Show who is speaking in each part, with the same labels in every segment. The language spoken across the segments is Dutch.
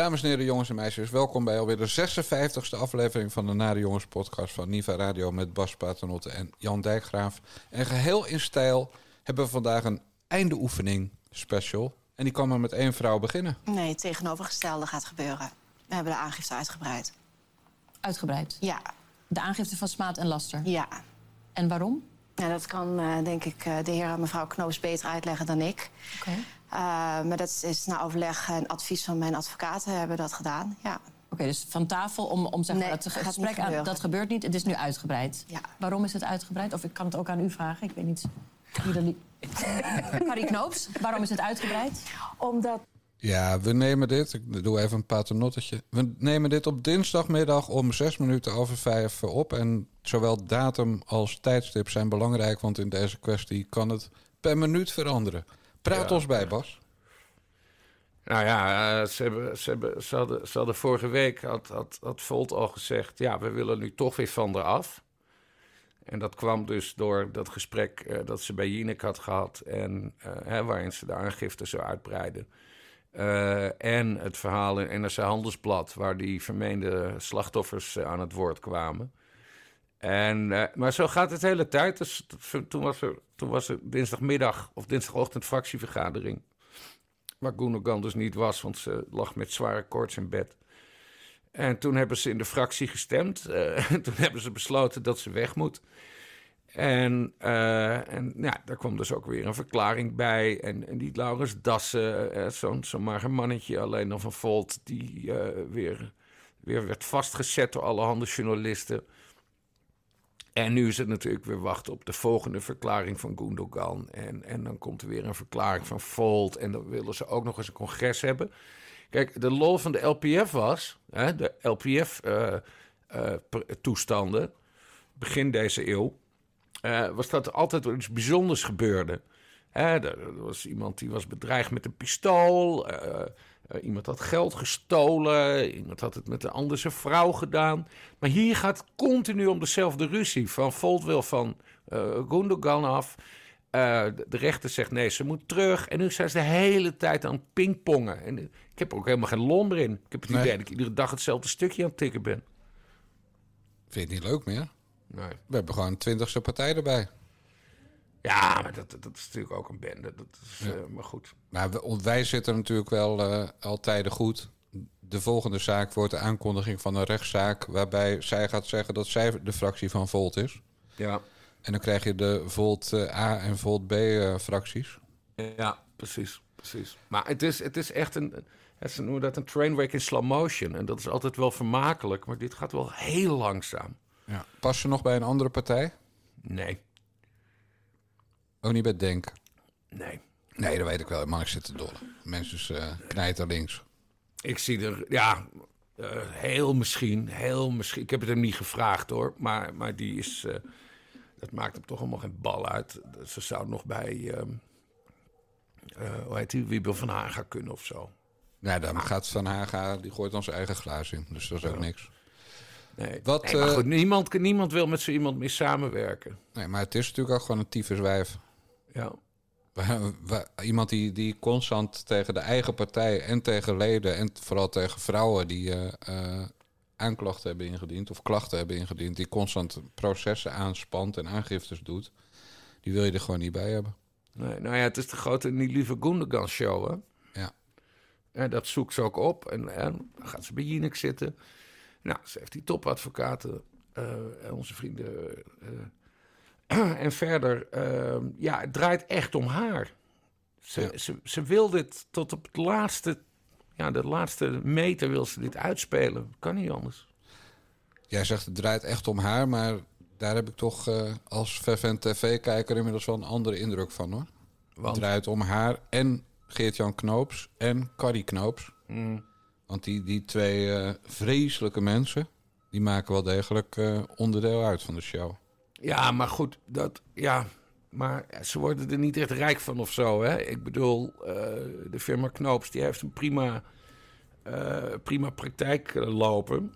Speaker 1: Dames en heren, jongens en meisjes, welkom bij alweer de 56e aflevering van de Nare Jongens podcast van Niva Radio met Bas Paternotte en Jan Dijkgraaf. En geheel in stijl hebben we vandaag een eindeoefening special. En die kan maar met één vrouw beginnen.
Speaker 2: Nee, het tegenovergestelde gaat gebeuren. We hebben de aangifte uitgebreid.
Speaker 3: Uitgebreid.
Speaker 2: Ja,
Speaker 3: De aangifte van smaad en laster.
Speaker 2: ja.
Speaker 3: En waarom?
Speaker 2: Ja, dat kan eh, denk ik eh, de heer en mevrouw Knoops beter uitleggen dan ik.
Speaker 3: Oké.
Speaker 2: Maar dat is na overleg en advies van mijn advocaten hebben we dat gedaan. Ja.
Speaker 3: Oké, dus van tafel om, om zeg maar,
Speaker 2: Nee, niet
Speaker 3: gesprek aan. Dat gebeurt niet. Het is nu uitgebreid.
Speaker 2: Ja.
Speaker 3: Waarom is het uitgebreid? Of ik kan het ook aan u vragen. Ik weet niet. Carrie Knoops, waarom is het uitgebreid?
Speaker 2: Omdat
Speaker 1: Ja, we nemen dit, ik doe even een paternottetje. We nemen dit op dinsdagmiddag om zes minuten over vijf op. En zowel datum als tijdstip zijn belangrijk, want in deze kwestie kan het per minuut veranderen. Praat ons bij, Bas.
Speaker 4: Nou ja, eh, ze, hebben, ze, hebben, ze, hadden, ze hadden vorige week, had, had, had Volt al gezegd... ja, we willen nu toch weer van eraf. En dat kwam dus door dat gesprek eh, dat ze bij Jinek had gehad... En, eh, hè, waarin ze de aangifte zo uitbreiden. En het verhaal in NRC Handelsblad... waar die vermeende slachtoffers aan het woord kwamen. En, eh, maar zo gaat het de hele tijd. Dus, toen, was er, toen was dinsdagmiddag of dinsdagochtend fractievergadering... Waar Gundogan dus niet was, want ze lag met zware koorts in bed. En toen hebben ze in de fractie gestemd. Eh, toen hebben ze besloten dat ze weg moet. En, eh, en ja, daar kwam dus ook weer een verklaring bij. En, en die Laurens Dassen, zo'n zo'n mager mannetje alleen dan van Volt... die weer, weer werd vastgezet door allerhande journalisten... En nu is het natuurlijk weer wachten op de volgende verklaring van Gundogan. En, en dan komt er weer een verklaring van Volt. En dan willen ze ook nog eens een congres hebben. Kijk, de lol van de LPF was, hè, de LPF-toestanden, begin deze eeuw, eh, was dat er altijd iets bijzonders gebeurde. Hè, er er was iemand die was bedreigd met een pistool. Eh, iemand had geld gestolen. Iemand had het met een andere vrouw gedaan. Maar hier gaat het continu om dezelfde ruzie. Van Volt wil van eh Gundogan af. Eh, de, rechter zegt nee, ze moet terug. En nu zijn ze de hele tijd aan het pingpongen. En ik heb er ook helemaal geen lol meer in. Ik heb het
Speaker 1: Nee.
Speaker 4: idee dat ik iedere dag hetzelfde stukje aan het tikken ben.
Speaker 1: Vind je het niet leuk meer?
Speaker 4: Nee.
Speaker 1: We hebben gewoon een twintigste partij erbij.
Speaker 4: Ja, maar dat, dat is natuurlijk ook een bende. Dat is, eh, maar goed.
Speaker 1: Nou, wij zitten natuurlijk wel eh altijd goed. De volgende zaak wordt de aankondiging van een rechtszaak... waarbij zij gaat zeggen dat zij de fractie van Volt is.
Speaker 4: Ja,
Speaker 1: En dan krijg je de Volt eh, A en Volt B fracties.
Speaker 4: ja precies, precies. Maar het is, het is echt een... Het ze noemen dat een trainwreck in slow motion. En dat is altijd wel vermakelijk. Maar dit gaat wel heel langzaam.
Speaker 1: Ja. Pas ze nog bij een andere partij?
Speaker 4: Nee,
Speaker 1: Ook niet bij Denk.
Speaker 4: nee.
Speaker 1: Nee, dat weet ik wel. Maar ik zit te dollen. Mensen uh, knijten links.
Speaker 4: Ik zie er, ja, eh, heel misschien, heel misschien. Ik heb het hem niet gevraagd hoor, maar, maar die is, eh, dat maakt hem toch allemaal geen bal uit. Ze zou nog bij, ehm, eh, hoe heet die, Wiebel van Haga kunnen of zo.
Speaker 1: Nou, dan gaat Van Haga, die gooit ons eigen glaas in. Dus dat is ook niks.
Speaker 4: Nee,
Speaker 1: Wat,
Speaker 4: nee, maar
Speaker 1: eh,
Speaker 4: goed, niemand, niemand wil met zo iemand meer samenwerken.
Speaker 1: Nee, maar het is natuurlijk ook gewoon een tyfuswijf.
Speaker 4: Ja,
Speaker 1: Iemand die, die constant tegen de eigen partij en tegen leden... en vooral tegen vrouwen die eh, eh, aanklachten hebben ingediend... of klachten hebben ingediend... die constant processen aanspant en aangiftes doet... die wil je er gewoon niet bij hebben.
Speaker 4: nee, nou ja, het is de grote lieve Gundogan show hè.
Speaker 1: Ja.
Speaker 4: En dat zoekt ze ook op. En, en dan gaat ze bij Jinek zitten. Nou, ze heeft die topadvocaten. en onze vrienden. en verder, eh, ja, het draait echt om haar. Ze,
Speaker 1: Ja.
Speaker 4: ze, ze wil dit tot op het laatste, ja, de laatste meter wil ze dit uitspelen. Kan niet anders.
Speaker 1: Jij zegt het draait echt om haar... maar daar heb ik toch eh, als fervent tv-kijker... inmiddels wel een andere indruk van, hoor. Het draait om haar en Geert-Jan Knoops en Carrie Knoops.
Speaker 4: mm,
Speaker 1: Want die, die twee eh, vreselijke mensen... die maken wel degelijk eh, onderdeel uit van de show.
Speaker 4: Ja, maar goed, dat, ja, maar ze worden er niet echt rijk van of zo. Hè? Ik bedoel, eh, de firma Knoops die heeft een prima, eh, prima praktijk eh, lopen.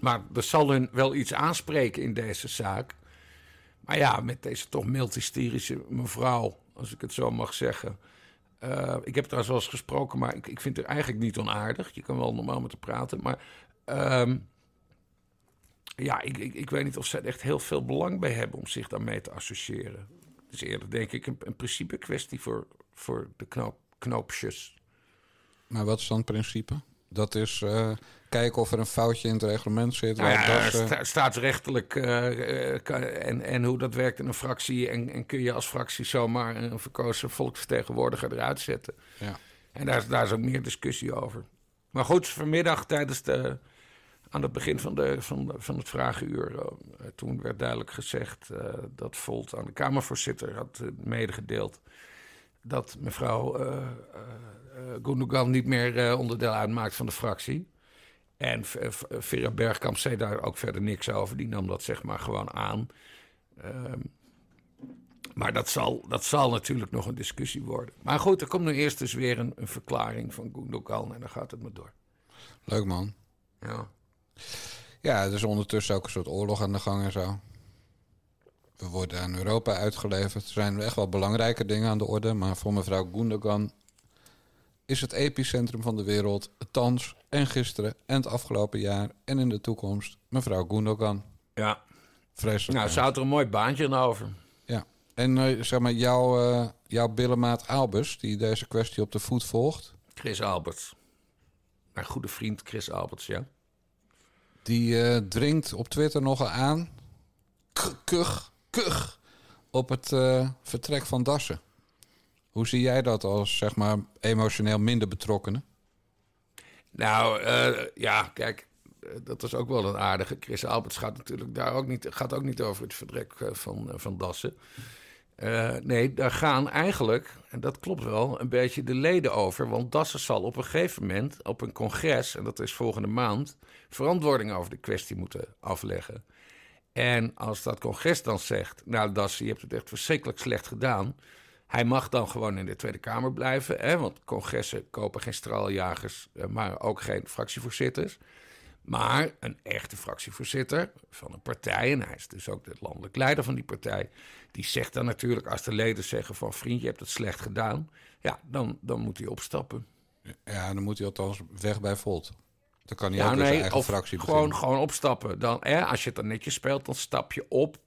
Speaker 4: Maar er zal hun wel iets aanspreken in deze zaak. Maar ja, met deze toch mild hysterische mevrouw, als ik het zo mag zeggen. Ik heb trouwens wel eens gesproken, maar ik, ik vind het eigenlijk niet onaardig. Je kan wel normaal met haar praten. Maar ehm, ja, ik, ik, ik weet niet of ze er echt heel veel belang bij hebben om zich daarmee te associëren. Het is eerder, denk ik, een, een principe kwestie voor, voor de knoop, knoopjes.
Speaker 1: Maar wat is dan het principe? Dat is eh, kijken of er een foutje in het reglement zit.
Speaker 4: Nou ja,
Speaker 1: dat, eh,
Speaker 4: sta- staatsrechtelijk eh, kan- en, en hoe dat werkt in een fractie. En, en kun je als fractie zomaar een verkozen volksvertegenwoordiger eruit zetten.
Speaker 1: ja.
Speaker 4: En daar, is- daar is ook meer discussie over. Maar goed, vanmiddag tijdens de, aan het begin van, de, van, van het vragenuur... eh, toen werd duidelijk gezegd eh, dat Volt aan de Kamervoorzitter had eh, medegedeeld... dat mevrouw Gundogan niet meer onderdeel uitmaakt van de fractie. En Vera Bergkamp zei daar ook verder niks over. Die nam dat zeg maar gewoon aan. Ehm, maar dat zal, dat zal natuurlijk nog een discussie worden. Maar goed, er komt nu eerst dus weer een, een verklaring van Gundogan en dan gaat het maar door.
Speaker 1: Leuk man.
Speaker 4: Ja.
Speaker 1: Ja, er is ondertussen ook een soort oorlog aan de gang en zo. We worden aan Europa uitgeleverd. Er zijn echt wel belangrijke dingen aan de orde. Maar voor mevrouw Gundogan is het epicentrum van de wereld... thans en gisteren en het afgelopen jaar en in de toekomst... mevrouw Gundogan.
Speaker 4: ja.
Speaker 1: Vreselijk.
Speaker 4: Nou, ze houdt er een mooi baantje aan over.
Speaker 1: Ja. En eh, zeg maar, jouw, eh, jouw billenmaat Albus... die deze kwestie op de voet volgt...
Speaker 4: Chris Alberts. Mijn goede vriend Chris Alberts, ja.
Speaker 1: Die eh, dringt op Twitter nogal aan... Kug, kug, op het eh, vertrek van Dassen. Hoe zie jij dat als, zeg maar, emotioneel minder betrokkenen?
Speaker 4: Nou, eh, ja, kijk, dat is ook wel een aardige. Chris Alberts gaat natuurlijk daar ook niet, gaat ook niet over het vertrek van, van Dassen. Eh, nee, daar gaan eigenlijk, en dat klopt wel, een beetje de leden over. Want Dassen zal op een gegeven moment op een congres, en dat is volgende maand, verantwoording over de kwestie moeten afleggen. En als dat congres dan zegt, nou Dassen, je hebt het echt verschrikkelijk slecht gedaan. Hij mag dan gewoon in de Tweede Kamer blijven, hè, want congressen kopen geen straaljagers, eh, maar ook geen fractievoorzitters. Maar een echte fractievoorzitter van een partij, en hij is dus ook de landelijk leider van die partij, die zegt dan natuurlijk als de leden zeggen van vriend, je hebt het slecht gedaan, ja, dan, dan moet hij opstappen.
Speaker 1: Ja, dan moet hij althans weg bij Volt. Dan kan hij
Speaker 4: Ja,
Speaker 1: ook zijn eigen
Speaker 4: of
Speaker 1: fractie
Speaker 4: gewoon,
Speaker 1: beginnen.
Speaker 4: gewoon opstappen. Dan, hè, als je het dan netjes speelt, dan stap je op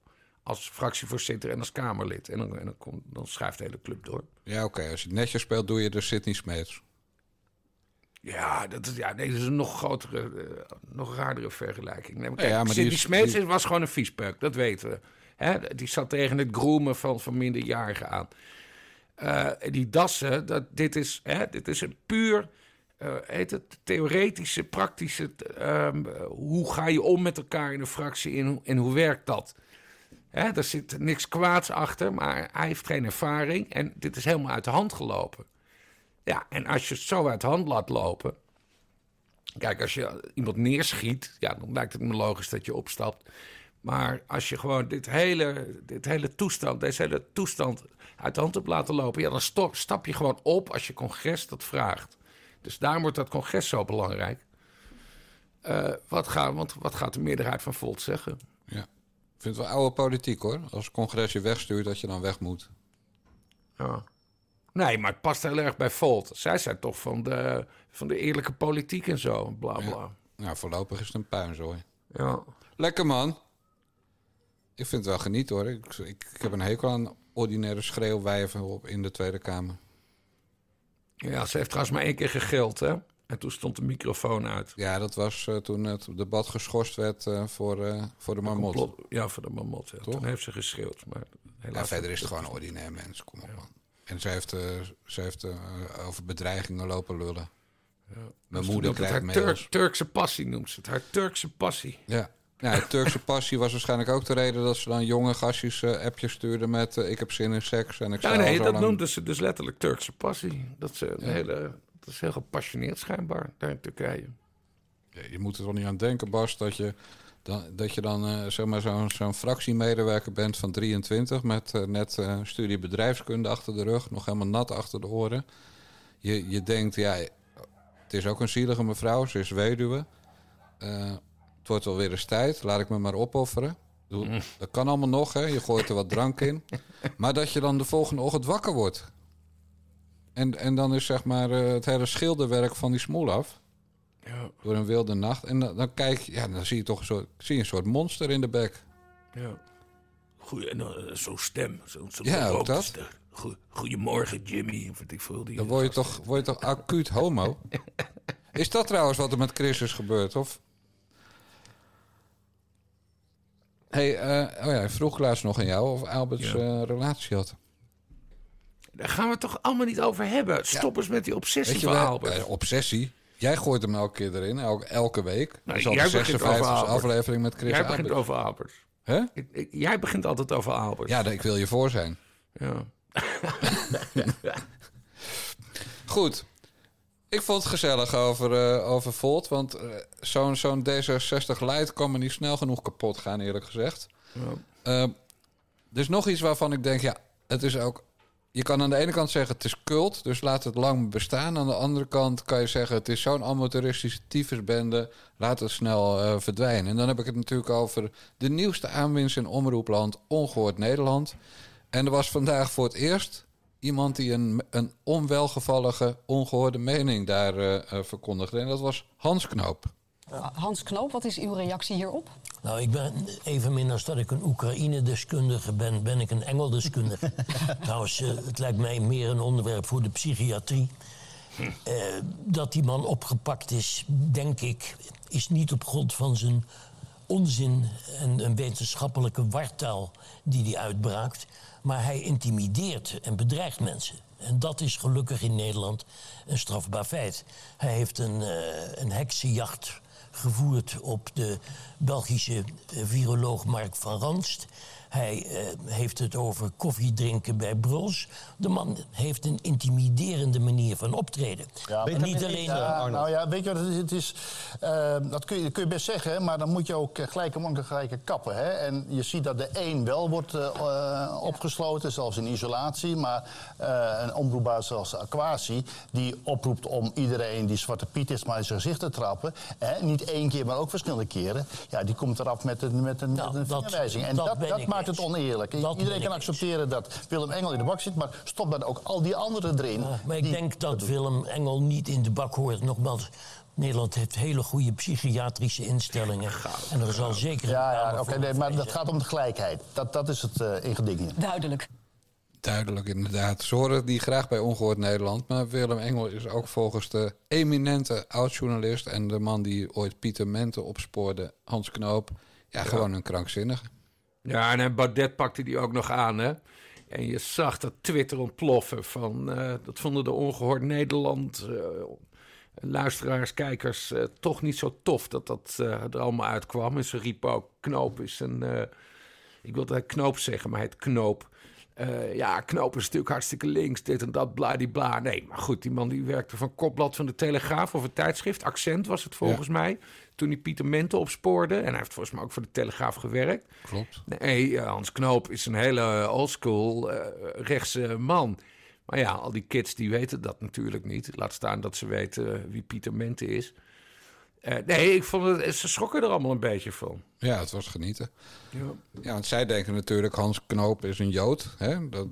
Speaker 4: als fractievoorzitter en als Kamerlid. En dan, en dan, komt, dan schuift de hele club door.
Speaker 1: Ja, oké. Als je het netjes speelt, doe je de Sydney Smeets.
Speaker 4: Ja, dat is, ja nee, dat is een nog grotere, eh, nog raardere vergelijking. Nee, maar
Speaker 1: Ja,
Speaker 4: kijk,
Speaker 1: maar die is- die-
Speaker 4: was gewoon een viespeuk, dat weten we. Hè, die zat tegen het groemen van, van minderjarigen aan. Eh, die dassen, dat, dit, is, hè, dit is een puur eh, heet het, theoretische, praktische... ehm, hoe ga je om met elkaar in een fractie en, hoe- en hoe werkt dat? Hè, daar zit niks kwaads achter, maar hij heeft geen ervaring. En dit is helemaal uit de hand gelopen. Ja, en als je het zo uit de hand laat lopen... Kijk, als je iemand neerschiet, ja, dan lijkt het me logisch dat je opstapt. Maar als je gewoon dit hele, dit hele toestand, deze hele toestand uit de hand hebt laten lopen, ja, dan stap je gewoon op als je congres dat vraagt. Dus daarom wordt dat congres zo belangrijk. Eh, wat, gaat, want wat gaat de meerderheid van Volt zeggen?
Speaker 1: Ja. Ik vind het wel oude politiek hoor. Als het congres je wegstuurt, dat je dan weg moet.
Speaker 4: Ja. Nee, maar het past heel erg bij Volt. Zij zijn toch van de, van de eerlijke politiek en zo, bla bla.
Speaker 1: Nou, voorlopig is het een puinzooi.
Speaker 4: Ja.
Speaker 1: Lekker man. Ik vind het wel geniet hoor. Ik, ik, ik heb een hekel aan ordinaire schreeuwwijven op in de Tweede Kamer.
Speaker 4: ja, ze heeft trouwens maar één keer gegild, hè? En toen stond de microfoon uit.
Speaker 1: Ja, dat was eh, toen het debat geschorst werd eh, voor, eh, voor de marmot.
Speaker 4: Complot- Ja, voor de marmot. Ja. Toen heeft ze geschreeuwd. Maar helaas
Speaker 1: Ja, verder is het gewoon een ordinair mens. Kom op man. En ze heeft, eh, ze heeft eh, over bedreigingen lopen lullen. Mijn
Speaker 4: Ze
Speaker 1: moeder krijgt
Speaker 4: haar Turk. Turkse passie noemt ze het. Haar Turkse passie.
Speaker 1: Ja. Ja, Turkse passie was waarschijnlijk ook de reden dat ze dan jonge gastjes eh, appjes stuurden met ik heb zin in seks en ik
Speaker 4: Ja, nee, dat
Speaker 1: lang-
Speaker 4: noemden ze dus letterlijk Turkse passie. Dat, ze een hele, dat is heel gepassioneerd schijnbaar daar in Turkije.
Speaker 1: Ja, je moet er toch niet aan denken, Bas, dat je dan, dat je dan eh, zeg maar zo'n fractiemedewerker bent van 23 met eh, net eh, studie bedrijfskunde achter de rug, nog helemaal nat achter de oren. Je, je denkt, ja, het is ook een zielige mevrouw, ze is weduwe. Het wordt wel weer eens tijd, laat ik me maar opofferen. Bedoel, Dat kan allemaal nog, hè? je gooit er wat drank in. Maar dat je dan de volgende ochtend wakker wordt. En, en dan is zeg maar het hele schilderwerk van die smoel af.
Speaker 4: Ja,
Speaker 1: Door een wilde nacht. En dan, dan kijk je, ja, dan zie je toch een soort, zie je een soort monster in de bek.
Speaker 4: ja. Goeie, en dan, eh, zo'n stem. Zo'n zo
Speaker 1: Ja, ook dat.
Speaker 4: Goe- Goedemorgen, Jimmy. Of ik veel. Die
Speaker 1: Dan word je toch, word je toch acuut homo? Is dat trouwens wat er met Chris is gebeurd? Of? hey, eh, oh ja, ik vroeg laatst nog aan jou of Alberts
Speaker 4: Ja.
Speaker 1: eh, een relatie had.
Speaker 4: Daar gaan we het toch allemaal niet over hebben. Stop eens met die obsessie
Speaker 1: Weet je
Speaker 4: van
Speaker 1: wel,
Speaker 4: Albert.
Speaker 1: eh, obsessie. Jij gooit hem elke keer erin, elke, elke week.
Speaker 4: Nou,
Speaker 1: de
Speaker 4: jij begint
Speaker 1: 56
Speaker 4: over
Speaker 1: aflevering met Chris
Speaker 4: Jij begint over Albert.
Speaker 1: Hè?
Speaker 4: Jij begint altijd over Albert.
Speaker 1: Ja, ik wil je voor zijn.
Speaker 4: Ja.
Speaker 1: Goed. Ik vond het gezellig over, eh, over Volt. Want eh, zo'n zo'n D66 Lite kan me niet snel genoeg kapot gaan, eerlijk gezegd.
Speaker 4: Ja.
Speaker 1: Eh, er is nog iets waarvan ik denk, ja, het is ook. Je kan aan de ene kant zeggen het is cult, dus laat het lang bestaan. Aan de andere kant kan je zeggen het is zo'n amateuristische tyfusbende, laat het snel eh, verdwijnen. En dan heb ik het natuurlijk over de nieuwste aanwinst in omroepland Ongehoord Nederland. En er was vandaag voor het eerst iemand die een, een onwelgevallige, ongehoorde mening daar eh, eh, verkondigde. En dat was Hans Knoop.
Speaker 5: Hans Knoop, wat is uw reactie hierop?
Speaker 6: Nou, ik ben evenmin als dat ik een Oekraïne-deskundige ben, ben ik een Engel-deskundige. Trouwens, eh, het lijkt mij meer een onderwerp voor de psychiatrie. Eh, dat die man opgepakt is, denk ik, is niet op grond van zijn onzin en een wetenschappelijke wartaal die hij uitbraakt. Maar hij intimideert en bedreigt mensen. En dat is gelukkig in Nederland een strafbaar feit. Hij heeft een, eh, een heksenjacht gevoerd op de Belgische eh, viroloog Mark van Ranst. Hij eh, heeft het over koffiedrinken bij Bruls. De man heeft een intimiderende manier van optreden. en niet alleen...
Speaker 7: Ja, nou ja, weet je wat het is? Het is eh, dat kun je, kun je best zeggen, maar dan moet je ook eh, gelijke monniken gelijke kappen. Hè? En je ziet dat de een wel wordt eh, eh, opgesloten, zelfs in isolatie. Maar eh, een omroepbaas zoals Aquasi, die oproept om iedereen die Zwarte Piet is maar in zijn gezicht te trappen. Hè? Niet één keer, maar ook verschillende keren. Ja, die komt eraf met een, met een,
Speaker 6: Nou,
Speaker 7: met een
Speaker 6: dat-
Speaker 7: vingerwijzing. En
Speaker 6: dat
Speaker 7: dat,
Speaker 6: ik
Speaker 7: maakt het oneerlijk. Iedereen kan accepteren dat Willem Engel in de bak zit, maar stop dan ook al die anderen erin.
Speaker 6: Ja, maar ik denk dat Willem Engel niet in de bak hoort. Nogmaals, Nederland heeft hele goede psychiatrische instellingen. En er zal zeker... een
Speaker 7: Ja, ja oké, nee, maar dat gaat om de gelijkheid. Dat, dat is het eh ingedik hier.
Speaker 5: Duidelijk.
Speaker 1: Duidelijk, inderdaad. Ze horen die graag bij Ongehoord Nederland. Maar Willem Engel is ook volgens de eminente oud-journalist... en de man die ooit Pieter Mente opspoorde, Hans Knoop... ja, gewoon een krankzinnige.
Speaker 4: Ja, en hij Baudet pakte die ook nog aan, hè. En je zag dat Twitter ontploffen van... eh, dat vonden de ongehoord Nederland... eh, luisteraars, kijkers... eh, toch niet zo tof dat dat eh, er allemaal uitkwam. En ze riepen ook... Knoop is een... eh, ik wilde Knoop zeggen, maar heet Knoop. Eh, ja, Knoop is natuurlijk hartstikke links, dit en dat, bladibla. Nee, maar goed, die man die werkte van kopblad van de Telegraaf of een tijdschrift. Accent was het volgens mij. Toen hij Pieter Mente opspoorde. En hij heeft volgens mij ook voor de Telegraaf gewerkt.
Speaker 1: Klopt.
Speaker 4: Nee, eh, Hans Knoop is een hele oldschool eh rechtse man. Maar ja, al die kids die weten dat natuurlijk niet. Laat staan dat ze weten wie Pieter Mente is. Eh, nee, ik vond het, ze schrokken er allemaal een beetje van.
Speaker 1: Ja, het was genieten.
Speaker 4: Ja.
Speaker 1: Ja, want zij denken natuurlijk Hans Knoop is een Jood. Hè? Dat,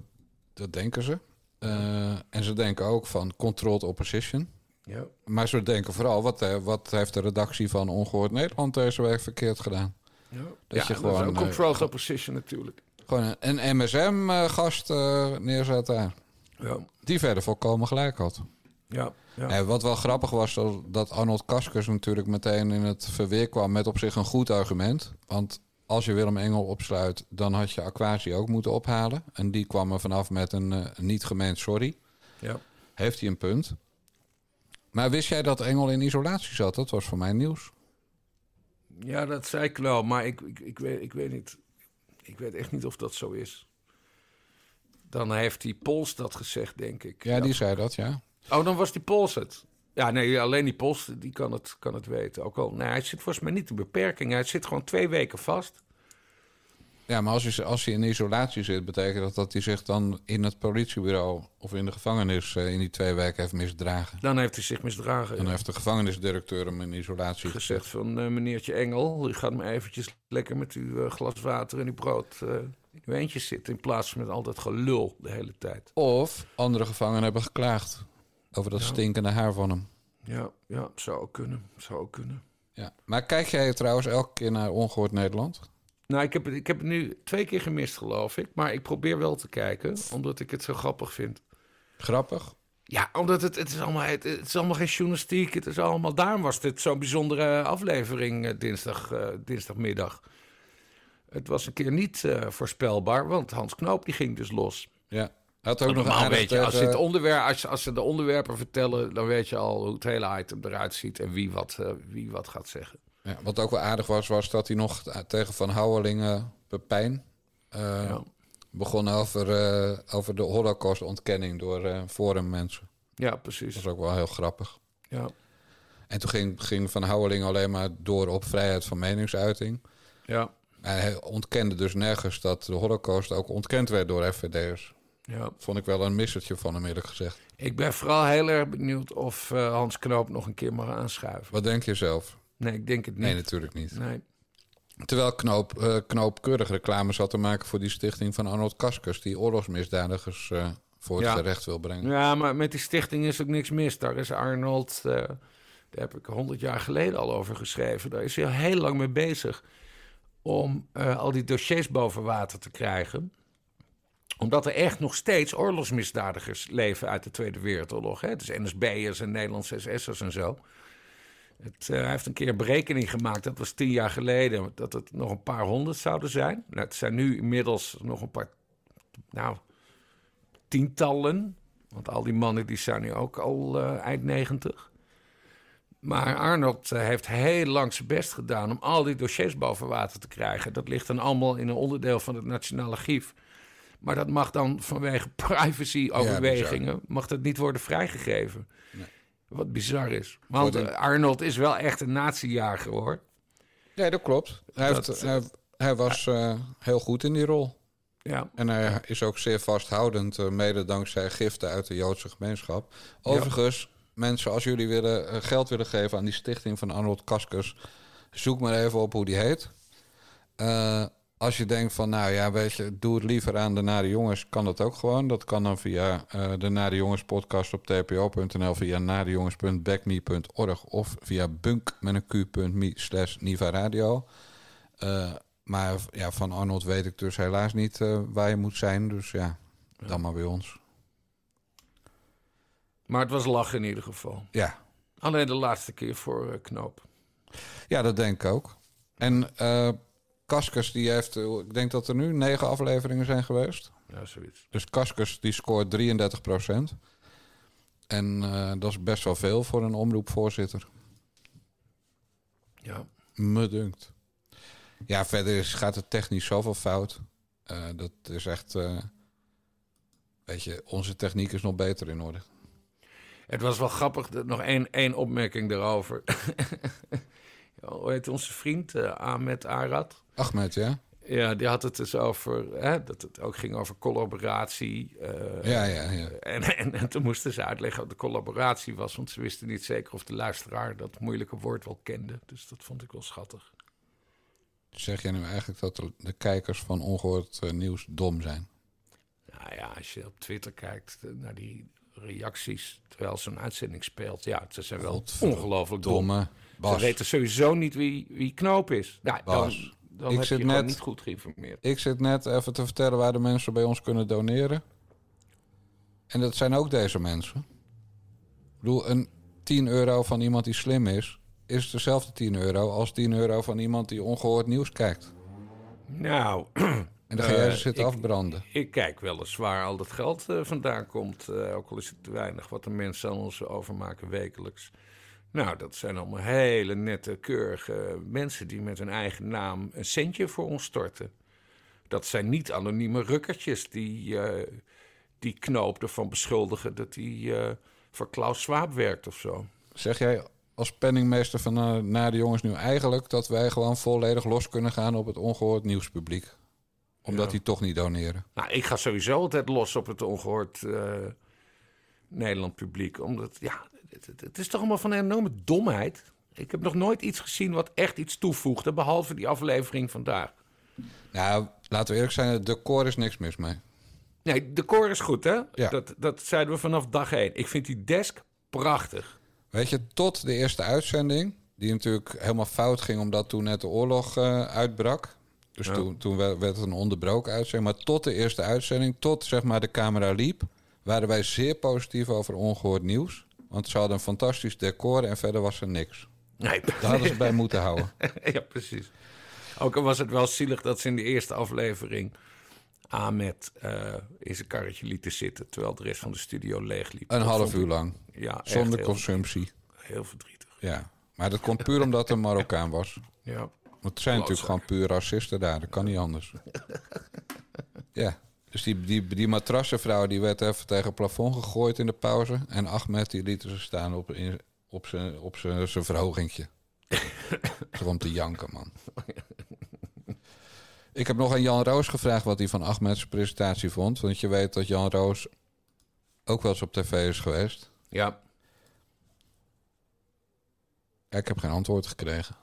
Speaker 1: dat denken ze. Eh, en ze denken ook van controlled opposition.
Speaker 4: Ja.
Speaker 1: Maar ze denken vooral, wat, eh, wat heeft de redactie van Ongehoord Nederland deze week verkeerd gedaan?
Speaker 4: Ja,
Speaker 1: Dat
Speaker 4: ja
Speaker 1: je
Speaker 4: dat
Speaker 1: gewoon,
Speaker 4: is ook
Speaker 1: eh,
Speaker 4: opposition natuurlijk.
Speaker 1: Gewoon een, een MSM-gast eh, neerzet daar.
Speaker 4: Ja,
Speaker 1: Die verder volkomen gelijk had.
Speaker 4: ja, ja.
Speaker 1: En wat wel grappig was, dat- dat Arnold Kaskers natuurlijk meteen in het verweer kwam met op zich een goed argument. Want als je Willem Engel opsluit, dan had je Aquasi ook moeten ophalen. En die kwam er vanaf met een eh, niet gemeend sorry.
Speaker 4: ja.
Speaker 1: Heeft hij een punt. Maar wist jij dat Engel in isolatie zat? Dat was voor mij nieuws.
Speaker 4: Ja, dat zei ik wel, maar ik, ik, ik, weet, ik weet niet. Ik weet echt niet of dat zo is. Dan heeft die Pols dat gezegd, denk ik.
Speaker 1: Ja, die zei dat, ja.
Speaker 4: Oh, dan was die Pols het. Ja, nee, alleen die Pols die kan het, kan het weten. Ook al, nee, hij zit volgens mij niet in beperking. Hij zit gewoon twee weken vast.
Speaker 1: Ja, maar als hij, als hij in isolatie zit, betekent dat dat hij zich dan in het politiebureau of in de gevangenis eh, in die twee weken heeft misdragen.
Speaker 4: Dan heeft hij zich misdragen.
Speaker 1: Dan
Speaker 4: ja.
Speaker 1: heeft de gevangenisdirecteur hem in isolatie
Speaker 4: gezegd van eh, meneertje Engel, u gaat me eventjes lekker met uw eh, glas water en uw brood. in uw eentje zit... in plaats van met al dat gelul de hele tijd.
Speaker 1: Of andere gevangenen hebben geklaagd over dat
Speaker 4: Ja.
Speaker 1: stinkende haar van hem.
Speaker 4: Ja, ja, zou ook kunnen. Zou ook kunnen.
Speaker 1: Ja. Maar kijk jij trouwens elke keer naar Ongehoord Nederland?
Speaker 4: Nou, ik heb, het, ik heb het nu twee keer gemist, geloof ik. Maar ik probeer wel te kijken, omdat ik het zo grappig vind.
Speaker 1: Grappig.
Speaker 4: Ja, omdat het, het, is allemaal, het, het is allemaal geen journalistiek. Het is allemaal, daarom was dit zo'n bijzondere aflevering eh, dinsdag, eh, dinsdagmiddag. Het was een keer niet eh, voorspelbaar, want Hans Knoop die ging dus los.
Speaker 1: Ja. Had ook nog
Speaker 4: Normaal
Speaker 1: aardig
Speaker 4: weet je, als, het onderwerp, als, als ze de onderwerpen vertellen, dan weet je al hoe het hele item eruit ziet en wie wat, wie wat gaat zeggen.
Speaker 1: Ja, wat ook wel aardig was, was dat hij nog tegen Van Houwelingen Pepijn eh,
Speaker 4: Ja.
Speaker 1: begon over, eh, over de holocaustontkenning door eh Forum mensen.
Speaker 4: Ja, precies.
Speaker 1: Dat was ook wel heel grappig.
Speaker 4: Ja,
Speaker 1: En toen ging, ging Van Houwelingen alleen maar door op vrijheid van meningsuiting.
Speaker 4: ja,
Speaker 1: hij ontkende dus nergens dat de holocaust ook ontkend werd door FVD'ers.
Speaker 4: ja.
Speaker 1: Vond ik wel een missertje van hem eerlijk gezegd.
Speaker 4: Ik ben vooral heel erg benieuwd of eh, Hans Knoop nog een keer mag aanschuiven.
Speaker 1: Wat denk je zelf?
Speaker 4: Nee, ik denk het niet.
Speaker 1: Nee, natuurlijk niet.
Speaker 4: Nee.
Speaker 1: Terwijl Knoop, eh, Knoop keurig reclame zat te maken voor die stichting van Arnold Kaskus... die oorlogsmisdadigers eh, voor het
Speaker 4: Ja.
Speaker 1: gerecht wil brengen.
Speaker 4: Ja, maar met die stichting is ook niks mis. Daar is Arnold, eh, daar heb ik honderd jaar geleden al over geschreven. Daar is hij al heel lang mee bezig om al die dossiers boven water te krijgen. Omdat er echt nog steeds oorlogsmisdadigers leven uit de Tweede Wereldoorlog. Hè? Dus NSB'ers en Nederlandse SS'ers en zo. Het, eh, hij heeft een keer een berekening gemaakt, dat was tien jaar geleden, dat het nog een paar honderd zouden zijn. Nou, het zijn nu inmiddels nog een paar, nou, tientallen. Want al die mannen die zijn nu ook al eh, eind negentig. Maar Arnold eh, heeft heel lang zijn best gedaan om al die dossiers boven water te krijgen. Dat ligt dan allemaal in een onderdeel van het Nationaal Archief. Maar dat mag dan vanwege privacy-overwegingen mag dat niet worden vrijgegeven. Wat bizar is. Want eh, Arnold is wel echt een nazi-jager hoor.
Speaker 1: Ja, dat klopt. Hij,
Speaker 4: Dat-
Speaker 1: heeft, hij, hij was eh, heel goed in die rol.
Speaker 4: Ja,
Speaker 1: En hij is ook zeer vasthoudend, eh, mede dankzij giften uit de Joodse gemeenschap. Overigens, mensen, als jullie willen, geld willen geven aan die stichting van Arnold Kaskus, zoek maar even op hoe die heet. Als je denkt van, nou ja, weet je, doe het liever aan de Nare Jongens, kan dat ook gewoon. Dat kan dan via eh, de Nare Jongens podcast op tpo.nl, via narejongens.backme.org of via bunk met een q.me slash Niva Radio. Eh, maar ja, van Arnold weet ik dus helaas niet eh, waar je moet zijn. Dus ja, dan maar bij ons.
Speaker 4: maar het was lachen in ieder geval.
Speaker 1: Ja,
Speaker 4: Alleen de laatste keer voor Knoop.
Speaker 1: ja dat denk ik ook. En eh Kaskus, die heeft, eh, ik denk dat er nu negen afleveringen zijn geweest.
Speaker 4: Ja, zoiets.
Speaker 1: Dus Kaskus, die scoort 33% En eh, dat is best wel veel voor een omroepvoorzitter.
Speaker 4: Ja.
Speaker 1: Me dunkt. Ja, verder is, gaat het technisch zoveel fout. Eh, dat is echt... weet je, onze techniek is nog beter in orde.
Speaker 4: Het was wel grappig, dat- nog één, één opmerking daarover. Hoe heet onze vriend, Ahmed Arad?
Speaker 1: Ahmed, ja?
Speaker 4: Ja, die had het dus over, hè, dat het ook ging over collaboratie. eh,
Speaker 1: Ja, ja, ja.
Speaker 4: En, en, en toen moesten ze uitleggen wat de collaboratie was, want ze wisten niet zeker of de luisteraar dat moeilijke woord wel kende. Dus dat vond ik wel schattig.
Speaker 1: Zeg jij nu eigenlijk dat de, kijkers van ongehoord eh, nieuws dom zijn?
Speaker 4: Nou ja, als je op Twitter kijkt eh, naar die reacties terwijl zo'n uitzending speelt, ja, ze zijn wel ongelooflijk dom.
Speaker 1: Domme. Bas,
Speaker 4: Ze weten sowieso niet wie, wie Knoop is. Nou,
Speaker 1: Bas,
Speaker 4: dan
Speaker 1: ik
Speaker 4: heb
Speaker 1: zit
Speaker 4: je
Speaker 1: net-
Speaker 4: niet goed geïnformeerd.
Speaker 1: ik zit net even te vertellen waar de mensen bij ons kunnen doneren. En dat zijn ook deze mensen. Ik bedoel, een 10 euro van iemand die slim is, is dezelfde 10 euro als 10 euro van iemand die ongehoord nieuws kijkt.
Speaker 4: Nou,
Speaker 1: En dan ga jij
Speaker 4: Eh,
Speaker 1: ze zitten
Speaker 4: ik-
Speaker 1: afbranden.
Speaker 4: ik kijk wel eens waar al dat geld eh, vandaan komt. eh, ook al is het te weinig wat de mensen aan ons overmaken wekelijks. Nou, dat zijn allemaal hele nette, keurige mensen die met hun eigen naam een centje voor ons storten. Dat zijn niet anonieme rukkertjes die, eh, die knoop ervan beschuldigen dat hij eh, voor Klaus Schwab werkt of zo.
Speaker 1: Zeg jij als penningmeester van eh, naar de jongens nu eigenlijk dat wij gewoon volledig los kunnen gaan op het ongehoord nieuwspubliek? Omdat
Speaker 4: Ja.
Speaker 1: die toch niet doneren.
Speaker 4: Nou, ik ga sowieso altijd los op het ongehoord eh, Nederland publiek. Omdat, ja, het, het- het is toch allemaal van een enorme domheid. Ik heb nog nooit iets gezien wat echt iets toevoegde, behalve die aflevering vandaag.
Speaker 1: Nou, laten we eerlijk zijn, het decor is niks mis mee.
Speaker 4: Nee, de decor is goed, hè?
Speaker 1: Ja.
Speaker 4: Dat, dat zeiden we vanaf dag één. Ik vind die desk prachtig.
Speaker 1: Weet je, tot de eerste uitzending, die natuurlijk helemaal fout ging omdat toen net de oorlog eh, uitbrak. Dus
Speaker 4: Ja.
Speaker 1: toen, toen werd werd het een onderbroken uitzending. Maar tot de eerste uitzending, tot zeg maar de camera liep, waren wij zeer positief over ongehoord nieuws. Want ze hadden een fantastisch decor en verder was er niks.
Speaker 4: Nee,
Speaker 1: Daar hadden ze bij moeten houden.
Speaker 4: ja, precies. Ook al was het wel zielig dat ze in de eerste aflevering Ahmed eh, in zijn karretje lieten zitten... terwijl de rest van de studio leeg liep.
Speaker 1: Een
Speaker 4: Dat
Speaker 1: half uur lang.
Speaker 4: Ja,
Speaker 1: Zonder consumptie.
Speaker 4: Heel verdrietig,
Speaker 1: Ja. Maar dat komt puur omdat het een Marokkaan was.
Speaker 4: ja.
Speaker 1: Want het zijn natuurlijk gewoon puur racisten daar. Dat kan niet anders. ja. Dus die, die, die matrassenvrouw die werd even tegen het plafond gegooid in de pauze. En Ahmed die lieten ze staan op, in, op zijn op verhogingje. Om te janken, man. Ik heb nog aan Jan Roos gevraagd wat hij van Ahmed's presentatie vond. Want je weet dat Jan Roos ook wel eens op tv is geweest.
Speaker 4: ja.
Speaker 1: Ja, ik heb geen antwoord gekregen.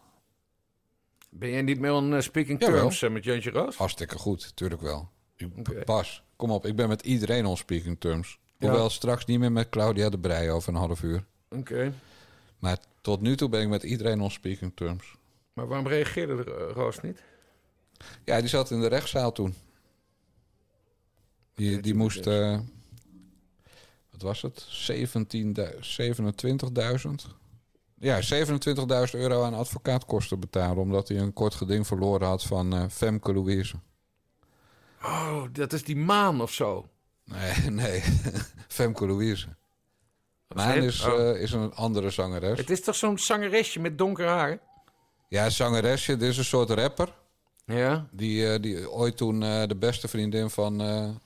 Speaker 4: Ben jij niet meer een eh, speaking terms eh, met Jantje Roos?
Speaker 1: Hartstikke goed, tuurlijk wel.
Speaker 4: Oké.
Speaker 1: Bas, kom op. Ik ben met iedereen on speaking terms. Hoewel straks niet meer met Claudia de Brij over een half uur.
Speaker 4: Oké.
Speaker 1: Maar tot nu toe ben ik met iedereen on speaking terms.
Speaker 4: Maar waarom reageerde de Roos niet?
Speaker 1: Ja, die zat in de rechtszaal toen. Die, die moest... eh, wat was het? 17.000 27.000? Ja, 27.000 euro aan advocaatkosten betalen... omdat hij een kort geding verloren had van eh, Femke Louise.
Speaker 4: Oh, dat is die maan of zo.
Speaker 1: Nee, nee. Femke Louise. Maan is,
Speaker 4: oh.
Speaker 1: eh, is een andere zangeres.
Speaker 4: Het is toch zo'n zangeresje met donker haar?
Speaker 1: Ja, zangeresje. Dit is een soort rapper.
Speaker 4: Ja.
Speaker 1: Die, eh, die ooit toen eh, de beste vriendin van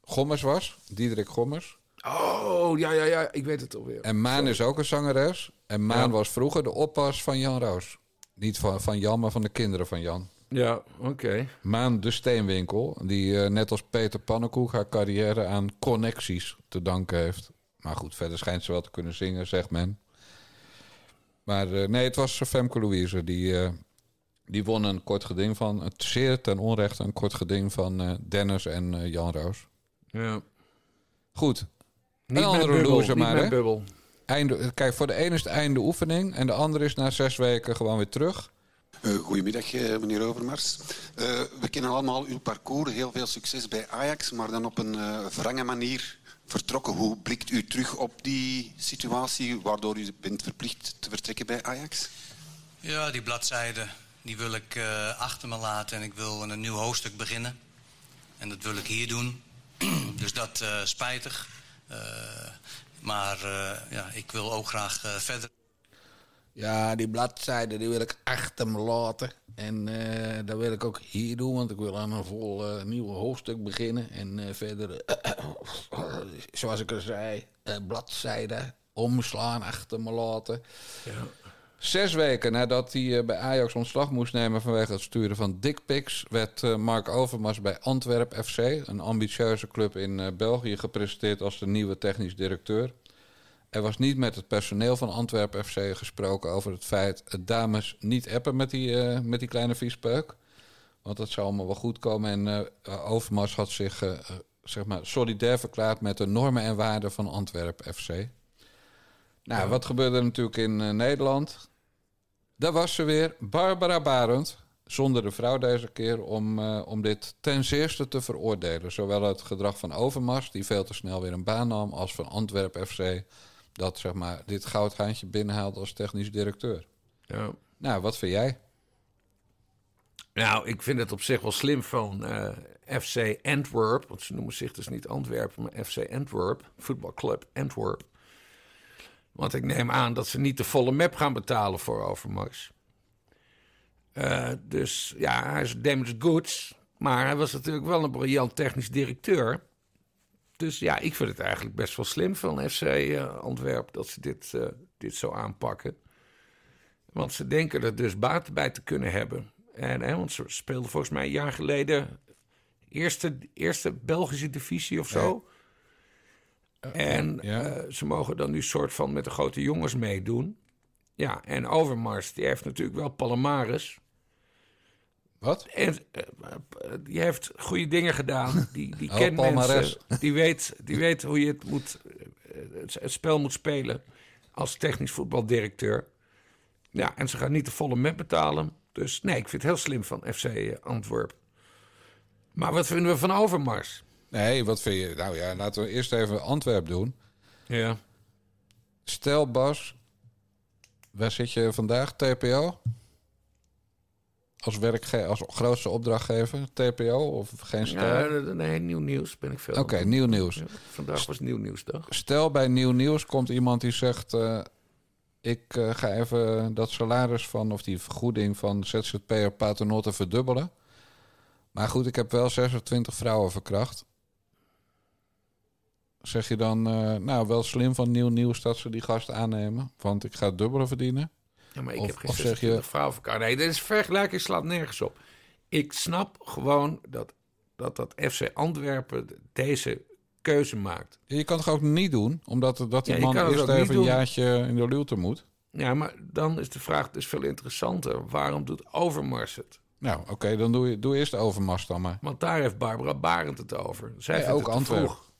Speaker 1: Gommers was. Diederik Gommers.
Speaker 4: Oh, ja, ja, ja. Ik weet het alweer.
Speaker 1: En Maan is ook een zangeres. En Maan
Speaker 4: Ja.
Speaker 1: was vroeger de oppas van Jan Roos. Niet van, van Jan, maar van de kinderen van Jan.
Speaker 4: Ja, oké.
Speaker 1: Maan de Steenwinkel. Die eh, net als Peter Pannenkoek haar carrière aan connecties te danken heeft. Maar goed, verder schijnt ze wel te kunnen zingen, zegt men. Maar eh, nee, het was Femke Louise. Die, eh, die won een kort geding van... Het zeer ten onrechte een kort geding van eh, Dennis en eh, Jan Roos.
Speaker 4: Ja.
Speaker 1: Goed.
Speaker 4: Niet
Speaker 1: een andere
Speaker 4: bubbel,
Speaker 1: loser maar, hè?
Speaker 4: bubbel.
Speaker 1: Einde, kijk, voor de ene is het einde oefening... en de andere is na zes weken gewoon weer terug.
Speaker 8: Eh, goedemiddag, eh, meneer Overmars. Eh, we kennen allemaal uw parcours. Heel veel succes bij Ajax, maar dan op een wrange manier vertrokken. Hoe blikt u terug op die situatie waardoor u bent verplicht te vertrekken bij Ajax?
Speaker 9: Ja, die bladzijde die wil ik achter me laten en ik wil een nieuw hoofdstuk beginnen. En dat wil ik hier doen. dus dat eh spijtig. Maar ja, ik wil ook graag verder.
Speaker 1: Ja, die bladzijde die wil ik achter me laten. En eh, dat wil ik ook hier doen, want ik wil aan een vol eh, nieuw hoofdstuk beginnen. En eh, verder, zoals ik al zei, eh, bladzijde omslaan, achter me laten. Zes weken nadat hij bij Ajax ontslag moest nemen vanwege het sturen van dickpics... werd Mark Overmars bij Antwerp FC, een ambitieuze club in België... gepresenteerd als de nieuwe technisch directeur. Er was niet met het personeel van Antwerp FC gesproken over het feit... dat dames niet appen met die, eh, met die kleine viespeuk. Want dat zou allemaal wel goed komen. En eh, Overmars had zich eh, zeg maar solidair verklaard met de normen en waarden van Antwerp FC. Nou, wat gebeurde er natuurlijk in Nederland? Daar was ze weer, Barbara Barend. Zonder de vrouw deze keer om, om dit ten zeerste te veroordelen. Zowel het gedrag van Overmars, die veel te snel weer een baan nam, als van Antwerp FC, dat zeg maar, dit goudhaantje binnenhaalt als technisch directeur.
Speaker 4: Ja.
Speaker 1: Nou, wat vind jij?
Speaker 4: Nou, ik vind het op zich wel slim van eh, FC Antwerp. Want ze noemen zich dus niet Antwerpen, maar FC Antwerp. Voetbalclub Antwerp. Want ik neem aan dat ze niet de volle map gaan betalen voor Overmars. Eh, dus ja, hij is damaged goods. Maar hij was natuurlijk wel een briljant technisch directeur. Dus ja, ik vind het eigenlijk best wel slim van FC eh, Antwerp dat ze dit, eh, dit zo aanpakken. Want ze denken er dus baat bij te kunnen hebben. En, hè, want ze speelden volgens mij een jaar geleden eerste, eerste Belgische divisie of zo. En
Speaker 1: ja.
Speaker 4: eh, ze mogen dan nu soort van met de grote jongens meedoen. Ja, en Overmars, die heeft natuurlijk wel Palamares.
Speaker 1: Wat?
Speaker 4: En, eh, eh, die heeft goede dingen gedaan. Die, die
Speaker 1: Oh,
Speaker 4: kent mensen. Die weet, die weet hoe je het, moet, eh, het, spel moet spelen als technisch voetbaldirecteur. Ja, en ze gaan niet de volle met betalen. Dus nee, ik vind het heel slim van FC Antwerp. Maar wat vinden we van Overmars?
Speaker 1: Nee, wat vind je? Nou ja, laten we eerst even Antwerp doen.
Speaker 4: Ja.
Speaker 1: Stel Bas, waar zit je vandaag? TPO? Als, werkge als grootste opdrachtgever? TPO of geen stel?
Speaker 4: Ja, nee, nieuw nieuws ben ik veel.
Speaker 1: Oké, nieuw nieuws.
Speaker 4: Ja, vandaag was nieuw nieuwsdag.
Speaker 1: Stel bij nieuw nieuws komt iemand die zegt... eh, ik eh, ga even dat salaris van, of die vergoeding van ZZP'er Paternotte verdubbelen. Maar goed, ik heb wel 26 vrouwen verkracht. Zeg je dan, eh, nou wel slim van nieuw nieuws dat ze die gast aannemen, want ik ga het dubbele verdienen.
Speaker 4: Ja, maar ik
Speaker 1: Of-
Speaker 4: heb geen
Speaker 1: of zeg
Speaker 4: 26
Speaker 1: je-
Speaker 4: vrouwen voor elkaar. Nee, is vergelijking slaat nergens op. Ik snap gewoon dat dat, dat FC Antwerpen deze keuze maakt.
Speaker 1: Je kan het ook niet doen, omdat dat die
Speaker 4: Ja,
Speaker 1: man eerst
Speaker 4: ook
Speaker 1: even een jaartje in de luwte moet.
Speaker 4: Ja, maar dan is de vraag dus veel interessanter. Waarom doet Overmars het?
Speaker 1: Nou, oké, dan doe, je, doe eerst de overmast dan maar.
Speaker 4: Want daar heeft Barbara Barend het over. Zij
Speaker 1: ook
Speaker 4: het te
Speaker 1: Antwerpen.
Speaker 4: vroeg.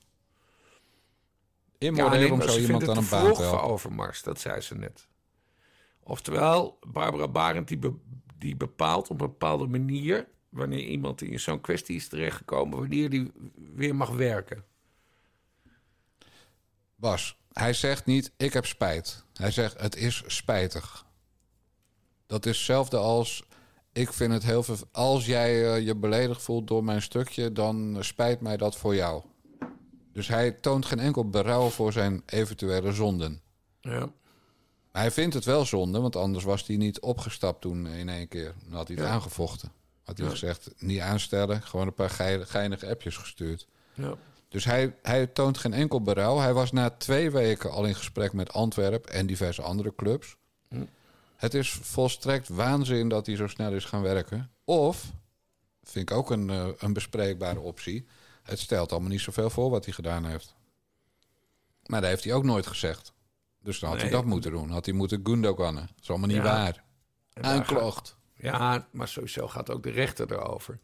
Speaker 1: Immoreel
Speaker 4: nee,
Speaker 1: om
Speaker 4: maar
Speaker 1: zo
Speaker 4: ze
Speaker 1: iemand aan
Speaker 4: het
Speaker 1: een baan
Speaker 4: vroeg voor. Overmars, dat zei ze net. Oftewel, Barbara Barend die, be- die bepaalt op een bepaalde manier... wanneer iemand in zo'n kwestie is terechtgekomen... wanneer die weer mag werken.
Speaker 1: Bas, hij zegt niet ik heb spijt. Hij zegt het is spijtig. Dat is hetzelfde als ik vind het heel veel. Als jij eh, je beledigd voelt door mijn stukje, dan spijt mij dat voor jou. Dus hij toont geen enkel berouw voor zijn eventuele zonden.
Speaker 4: Ja.
Speaker 1: Hij vindt het wel zonde, want anders was hij niet opgestapt toen in één keer. Dan had hij het
Speaker 4: Ja.
Speaker 1: aangevochten. Had hij
Speaker 4: Ja.
Speaker 1: gezegd, niet aanstellen, gewoon een paar geinige appjes gestuurd.
Speaker 4: Ja.
Speaker 1: Dus hij, hij toont geen enkel berouw. Hij was na twee weken al in gesprek met Antwerp en diverse andere clubs.
Speaker 4: Hm.
Speaker 1: Het is volstrekt waanzin dat hij zo snel is gaan werken. Of, vind ik ook een, eh, een bespreekbare optie... het stelt allemaal niet zoveel voor wat hij gedaan heeft. Maar dat heeft hij ook nooit gezegd. Dus dan had hij dat moeten doen. Had hij moeten Gundogannen. Dat is allemaal niet
Speaker 4: Ja.
Speaker 1: waar.
Speaker 4: Daar
Speaker 1: Aanklacht.
Speaker 4: Ja, maar sowieso gaat ook de rechter erover.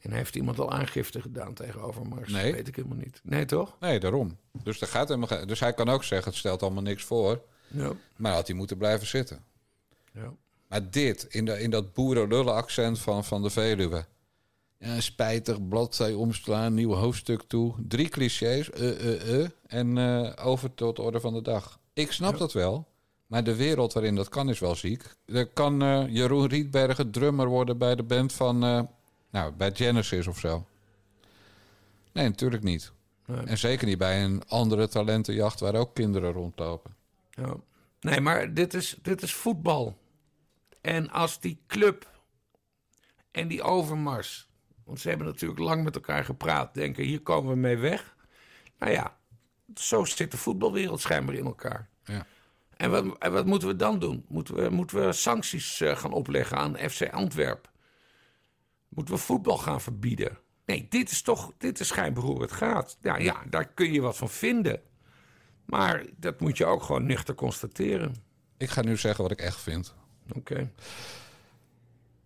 Speaker 4: En heeft iemand al aangifte gedaan tegen Overmars?
Speaker 1: Nee.
Speaker 4: Dat weet ik helemaal niet. Nee, toch?
Speaker 1: Nee, daarom. Dus, er gaat helemaal, dus hij kan ook zeggen, het stelt allemaal niks voor.
Speaker 4: Ja.
Speaker 1: Maar had hij moeten blijven zitten.
Speaker 4: Ja.
Speaker 1: Maar dit, in, de, in dat boerenlullen accent van, van de Veluwe. Ja, spijtig, bladzij omslaan, nieuw hoofdstuk toe. Drie clichés, eh, eh, eh. En over tot de orde van de dag. Ik snap
Speaker 4: Ja.
Speaker 1: dat wel. Maar de wereld waarin dat kan is wel ziek. Er kan eh, Jeroen Rietbergen drummer worden bij de band van... eh, nou, bij Genesis of zo. Nee, natuurlijk niet.
Speaker 4: Nee.
Speaker 1: En zeker niet bij een andere talentenjacht waar ook kinderen rondlopen.
Speaker 4: Ja. Nee, maar dit is, dit is voetbal. En als die club en die Overmars... want ze hebben natuurlijk lang met elkaar gepraat... denken, hier komen we mee weg. Nou ja, zo zit de voetbalwereld schijnbaar in elkaar.
Speaker 1: Ja.
Speaker 4: En wat, en wat moeten we dan doen? Moeten we, moeten we sancties eh, gaan opleggen aan FC Antwerp? Moeten we voetbal gaan verbieden? Nee, dit is toch dit is schijnbaar hoe het gaat. Ja, ja, daar kun je wat van vinden. Maar dat moet je ook gewoon nuchter constateren.
Speaker 1: Ik ga nu zeggen wat ik echt vind.
Speaker 4: Oké.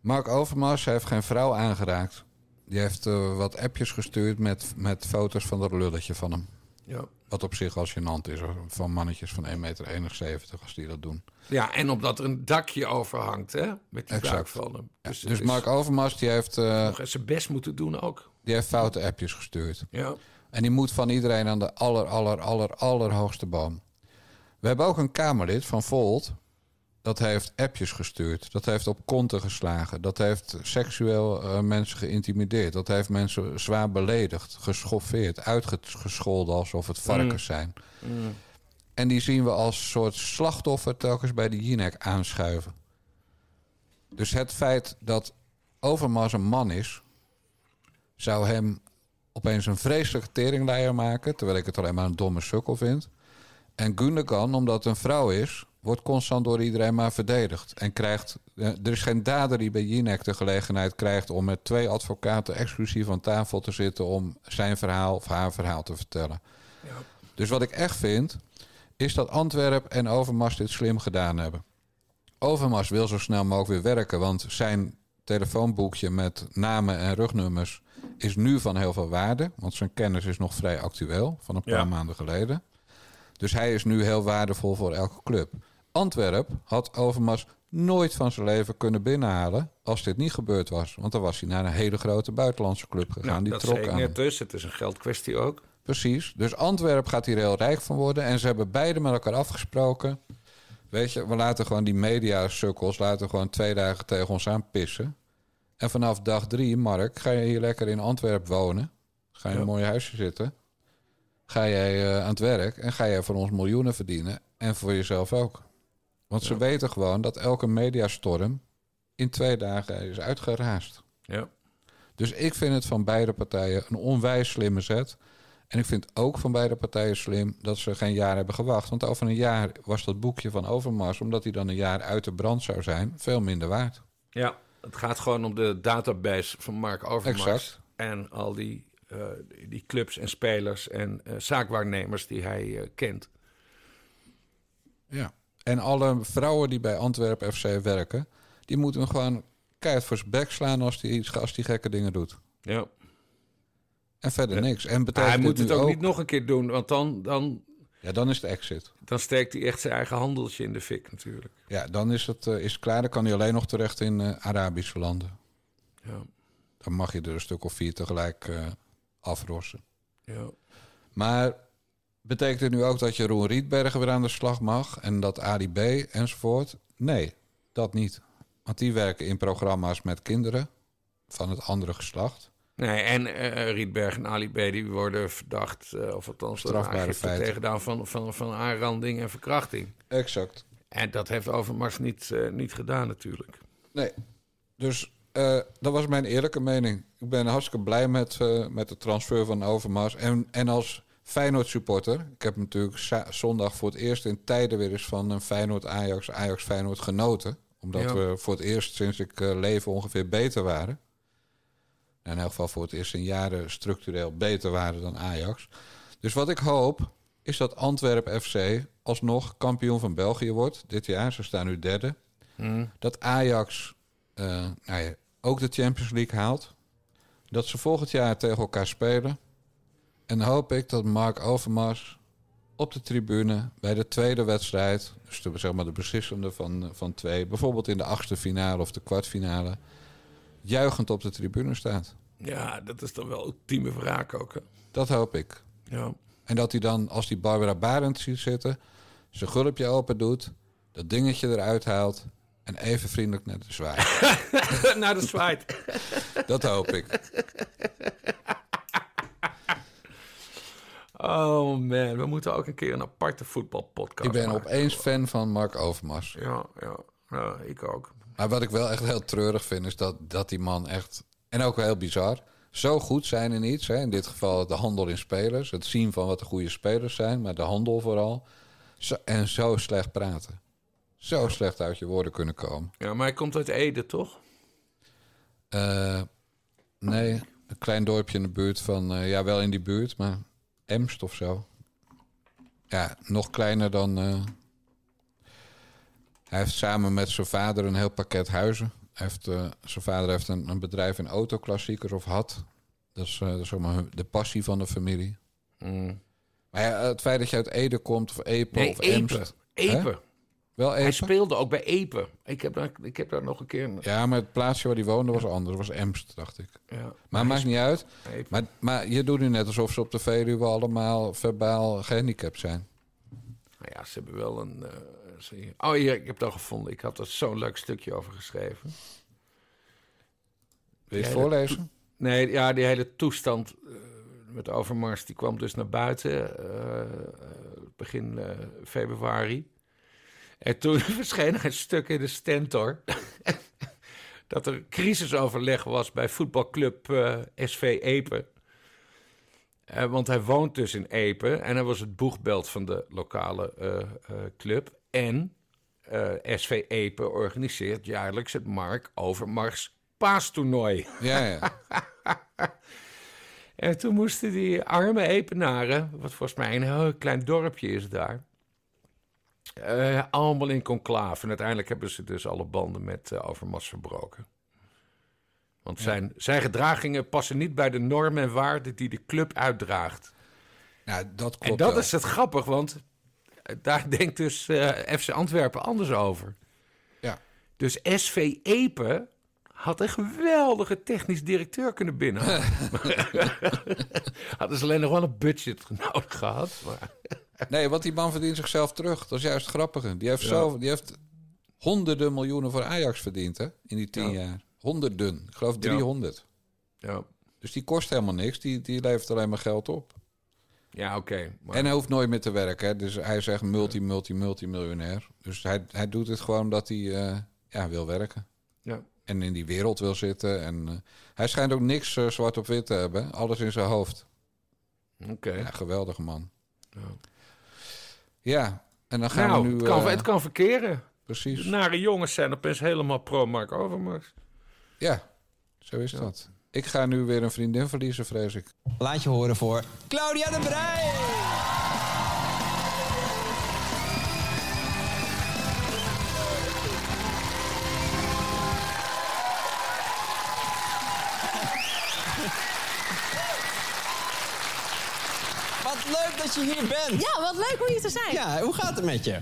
Speaker 1: Mark Overmars heeft geen vrouw aangeraakt. Die heeft eh, wat appjes gestuurd met, met foto's van dat lulletje van hem.
Speaker 4: Ja.
Speaker 1: Wat op zich al gênant is. Van mannetjes van 1,71 meter als die dat doen.
Speaker 4: Ja, en omdat er een dakje overhangt, hè? Met die
Speaker 1: Exact.
Speaker 4: buik van hem.
Speaker 1: Dus,
Speaker 4: is
Speaker 1: Mark Overmars die heeft,
Speaker 4: nog eens zijn best moeten doen ook.
Speaker 1: die heeft foute appjes gestuurd.
Speaker 4: Ja.
Speaker 1: En die moet van iedereen aan de aller, aller, aller, allerhoogste boom. We hebben ook een Kamerlid van Volt. Dat heeft appjes gestuurd. Dat heeft op konten geslagen. Dat heeft seksueel eh, mensen geïntimideerd. Dat heeft mensen zwaar beledigd, geschoffeerd, uitgescholden alsof het varkens zijn. En die zien we als soort slachtoffer telkens bij de Jinek aanschuiven. Dus het feit dat Overmars een man is, zou hem opeens een vreselijke teringleier maken, terwijl ik het alleen maar een domme sukkel vind. En Gundogan, omdat het een vrouw is, wordt constant door iedereen maar verdedigd. En krijgt, eh, er is geen dader die bij Jinek de gelegenheid krijgt om met twee advocaten exclusief aan tafel te zitten om zijn verhaal of haar verhaal te vertellen. Dus wat ik echt vind, is dat Antwerp en Overmars dit slim gedaan hebben. Overmars wil zo snel mogelijk weer werken, want zijn telefoonboekje met namen en rugnummers is nu van heel veel waarde. Want zijn kennis is nog vrij actueel, van een paar
Speaker 4: Ja.
Speaker 1: maanden geleden. Dus hij is nu heel waardevol voor elke club. Antwerp had Overmars nooit van zijn leven kunnen binnenhalen als dit niet gebeurd was. Want dan was hij naar een hele grote buitenlandse club gegaan.
Speaker 4: Nou,
Speaker 1: die
Speaker 4: dat
Speaker 1: trok aan.
Speaker 4: net dus. Het is een geldkwestie ook.
Speaker 1: Precies. Dus Antwerp gaat hier heel rijk van worden. En ze hebben beide met elkaar afgesproken. Weet je, we laten gewoon die media-sukkels... laten gewoon twee dagen tegen ons aan pissen. En vanaf dag drie, Mark, ga je hier lekker in Antwerp wonen. Ga je in een
Speaker 4: Ja.
Speaker 1: mooi huisje zitten. Ga jij eh, aan het werk en ga jij voor ons miljoenen verdienen. En voor jezelf ook. Want ze weten gewoon dat elke mediastorm... in twee dagen is uitgeraasd.
Speaker 4: Ja.
Speaker 1: Dus ik vind het van beide partijen een onwijs slimme zet. En ik vind ook van beide partijen slim dat ze geen jaar hebben gewacht. Want over een jaar was dat boekje van Overmars, omdat hij dan een jaar uit de brand zou zijn, veel minder waard.
Speaker 4: Ja, het gaat gewoon om de database van Mark Overmars.
Speaker 1: Exact.
Speaker 4: En al die, eh, die clubs en spelers en eh, zaakwaarnemers die hij eh, kent.
Speaker 1: Ja. En alle vrouwen die bij Antwerpen FC werken, die moeten hem gewoon keihard voor zijn bek slaan als die, iets- als die gekke dingen doet.
Speaker 4: Ja.
Speaker 1: En verder
Speaker 4: Ja.
Speaker 1: niks. En betekent
Speaker 4: hij moet het ook, niet nog een keer doen, want dan, dan,
Speaker 1: Ja, dan is het exit.
Speaker 4: dan steekt hij echt zijn eigen handeltje in de fik natuurlijk.
Speaker 1: Ja, dan is het, eh, is het klaar. Dan kan hij alleen nog terecht in eh, Arabische landen.
Speaker 4: Ja.
Speaker 1: Dan mag je er een stuk of vier tegelijk eh, afrossen.
Speaker 4: Ja.
Speaker 1: Maar betekent dit nu ook dat Jeroen Rietbergen weer aan de slag mag en dat Ali B enzovoort? Nee, dat niet. Want die werken in programma's met kinderen van het andere geslacht.
Speaker 4: Nee, en eh Rietberg en Ali B. die worden verdacht, eh, of althans
Speaker 1: Strafbare feiten.
Speaker 4: tegengedaan van, van, van aanranding en verkrachting.
Speaker 1: Exact.
Speaker 4: En dat heeft Overmars niet, eh, niet gedaan natuurlijk.
Speaker 1: Nee. Dus dat was mijn eerlijke mening. Ik ben hartstikke blij met, met de transfer van Overmars. En, en als Feyenoord-supporter... Ik heb natuurlijk zondag voor het eerst in tijden weer eens van een Feyenoord-Ajax, Ajax-Feyenoord genoten. Omdat
Speaker 4: Ja.
Speaker 1: we voor het eerst sinds ik eh, leven ongeveer beter waren. Nou, in elk geval voor het eerst in jaren structureel beter waren dan Ajax. Dus wat ik hoop is dat Antwerp FC alsnog kampioen van België wordt dit jaar. Ze staan nu derde.
Speaker 4: Hmm.
Speaker 1: Dat Ajax eh, nou ja, ook de Champions League haalt. Dat ze volgend jaar tegen elkaar spelen. En hoop ik dat Mark Overmars op de tribune bij de tweede wedstrijd, dus de, zeg maar de beslissende van, van twee, bijvoorbeeld in de achtste finale of de kwartfinale, juichend op de tribune staat.
Speaker 4: Ja, dat is dan wel ultieme wraak ook. Hè?
Speaker 1: Dat hoop ik.
Speaker 4: Ja.
Speaker 1: En dat hij dan, als die Barbara Barend ziet zitten, zijn gulpje open doet, dat dingetje eruit haalt en even vriendelijk naar de zwaai.
Speaker 4: Naar de zwaait.
Speaker 1: Dat hoop ik.
Speaker 4: Oh man, we moeten ook een keer een aparte voetbalpodcast
Speaker 1: Ik ben
Speaker 4: maken.
Speaker 1: opeens fan van Mark Overmars.
Speaker 4: Ja, ja, ja, ik ook.
Speaker 1: Maar wat ik wel echt heel treurig vind, is dat, dat die man echt, en ook wel heel bizar, zo goed zijn in iets. Hè, in dit geval de handel in spelers. Het zien van wat de goede spelers zijn, maar de handel vooral. Zo, en zo slecht praten. Zo slecht uit je woorden kunnen komen.
Speaker 4: Ja, maar hij komt uit Ede, toch?
Speaker 1: Eh, nee, een klein dorpje in de buurt van, eh, ja, wel in die buurt, maar Emst of zo. Ja, nog kleiner dan. eh, hij heeft samen met zijn vader een heel pakket huizen. Hij heeft, eh, zijn vader heeft een, een bedrijf in autoklassiekers of had. Dat is, dat is zeg maar de passie van de familie.
Speaker 4: Mm.
Speaker 1: Maar ja, het feit dat je uit Ede komt of Epe
Speaker 4: Nee,
Speaker 1: of
Speaker 4: Epe.
Speaker 1: Emst.
Speaker 4: Epe.
Speaker 1: Wel
Speaker 4: Hij speelde ook bij Epe. Ik heb daar, ik heb daar nog een keer...
Speaker 1: Ja, maar het plaatsje waar hij woonde was anders. Dat was Emst, dacht ik.
Speaker 4: Ja.
Speaker 1: Maar maakt niet uit. Maar, maar je doet nu net alsof ze op de Veluwe allemaal verbaal gehandicapt zijn.
Speaker 4: Nou ja, ze hebben wel een... eh, oh, hier, ik heb al gevonden. Ik had er zo'n leuk stukje over geschreven.
Speaker 1: Wil je het
Speaker 4: Ja,
Speaker 1: voorlezen?
Speaker 4: Nee, ja, die hele toestand eh, met Overmars... die kwam dus naar buiten eh, begin februari. En toen verscheen er een stuk in de Stentor... dat er crisisoverleg was bij voetbalclub eh, SV Epe. Eh, want hij woont dus in Epe en hij was het boegbeeld van de lokale eh, club. En SV Epe organiseert jaarlijks het Mark Overmars paastoernooi.
Speaker 1: Ja, ja.
Speaker 4: En toen moesten die arme Epenaren, wat volgens mij een heel klein dorpje is daar, eh, allemaal in conclave. En uiteindelijk hebben ze dus alle banden met eh, Overmars verbroken. Want zijn, zijn gedragingen passen niet bij de normen en waarden die de club uitdraagt.
Speaker 1: Nou, dat
Speaker 4: En
Speaker 1: klopt
Speaker 4: dat
Speaker 1: wel.
Speaker 4: is het grappig, want eh, daar denkt dus FC Antwerpen anders over.
Speaker 1: Ja.
Speaker 4: Dus SV Epe had een geweldige technisch directeur kunnen binnen. Hadden ze alleen nog wel een budget nodig gehad. Maar...
Speaker 1: Nee, want die man verdient zichzelf terug. Dat is juist het grappige. Die heeft,
Speaker 4: Ja.
Speaker 1: zo, die heeft honderden miljoenen voor Ajax verdiend, hè? In die tien
Speaker 4: Ja.
Speaker 1: jaar. Honderden. Ik geloof 300.
Speaker 4: Ja,
Speaker 1: Dus die kost helemaal niks. Die, die levert alleen maar geld op.
Speaker 4: ja oké. maar-
Speaker 1: En hij hoeft nooit meer te werken. Hè? Dus hij is echt multi, multi, multimiljonair. Dus hij, hij doet het gewoon omdat hij eh, ja, wil werken.
Speaker 4: Ja.
Speaker 1: En in die wereld wil zitten. En eh, hij schijnt ook niks eh, zwart op wit te hebben. Alles in zijn hoofd.
Speaker 4: Oké.
Speaker 1: Ja, geweldige man.
Speaker 4: Ja.
Speaker 1: Ja, en dan gaan
Speaker 4: Nou,
Speaker 1: we nu...
Speaker 4: het, kan,
Speaker 1: eh,
Speaker 4: het kan verkeren.
Speaker 1: Precies.
Speaker 4: De nare jongens zijn opeens helemaal pro-Mark Overmars.
Speaker 1: Ja, zo is dat. Ik ga nu weer een vriendin verliezen, vrees ik.
Speaker 10: Laat je horen voor Claudia de Brij. Leuk dat je hier bent.
Speaker 3: Ja, wat leuk om hier te zijn.
Speaker 10: Ja, hoe gaat het met je?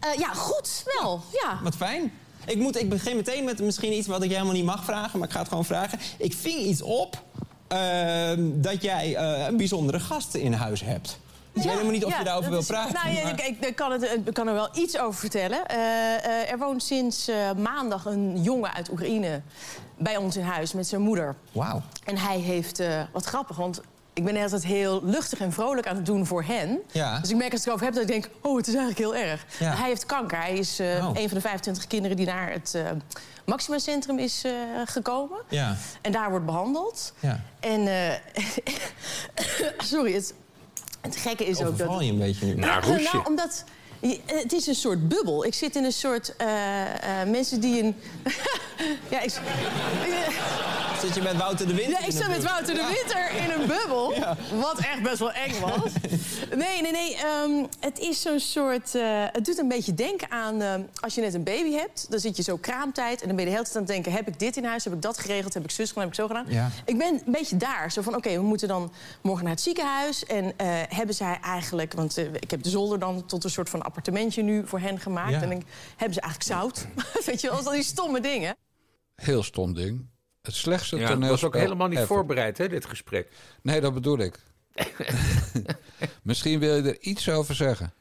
Speaker 3: Eh, ja goed, wel. Ja.
Speaker 10: Wat fijn. Ik, moet, ik begin meteen met misschien iets wat ik je helemaal niet mag vragen, maar ik ga het gewoon vragen. Ik ving iets op ehm, dat jij eh, een bijzondere gast in huis hebt. ik weet helemaal niet of je daarover wil praten.
Speaker 3: Nou, ja,
Speaker 10: maar-
Speaker 3: ik, ik, kan het, ik kan er wel iets over vertellen. Eh, er woont sinds maandag een jongen uit Oekraïne bij ons in huis met zijn moeder.
Speaker 10: Wauw.
Speaker 3: En hij heeft, wat grappig, want ik ben altijd heel luchtig en vrolijk aan het doen voor hen.
Speaker 10: Ja.
Speaker 3: Dus ik merk als ik het erover heb dat ik denk, oh, het is eigenlijk heel erg.
Speaker 10: Ja.
Speaker 3: Hij heeft kanker. Hij is eh,
Speaker 10: Oh.
Speaker 3: een van de 25 kinderen die naar het eh Maxima Centrum is eh, gekomen.
Speaker 10: Ja.
Speaker 3: En daar wordt behandeld.
Speaker 10: Ja.
Speaker 3: En, eh, sorry, het, het gekke is ook dat...
Speaker 10: Overval je een beetje nu.
Speaker 4: Nou,
Speaker 3: nou, omdat... je- Het is een soort bubbel. Ik zit in een soort... eh, eh, mensen die een... ja, ik...
Speaker 10: Zit je met Wouter de Winter?
Speaker 3: Ja, ik zat met? Wouter de Winter in een bubbel. Wat echt best wel eng was. Nee, nee, nee. ehm, het is zo'n soort... eh, het doet een beetje denken aan... als je net een baby hebt, dan zit je zo kraamtijd... en dan ben je de hele tijd aan het denken... heb ik dit in huis, heb ik dat geregeld, heb ik zus gedaan, heb ik zo gedaan.
Speaker 10: Ja.
Speaker 3: Ik ben een beetje daar. Zo van, oké, we moeten dan morgen naar het ziekenhuis. En eh, hebben zij eigenlijk... Want eh, ik heb de zolder dan tot een soort van appartementje nu voor hen gemaakt.
Speaker 10: Ja.
Speaker 3: En dan hebben ze eigenlijk zout. Weet je wel, al die stomme dingen.
Speaker 1: Heel stom ding. Het slechtste
Speaker 4: Ja, dat
Speaker 1: toneel.
Speaker 4: was ook helemaal niet voorbereid, hè, dit gesprek.
Speaker 1: Nee, dat bedoel ik. Misschien wil je er iets over zeggen.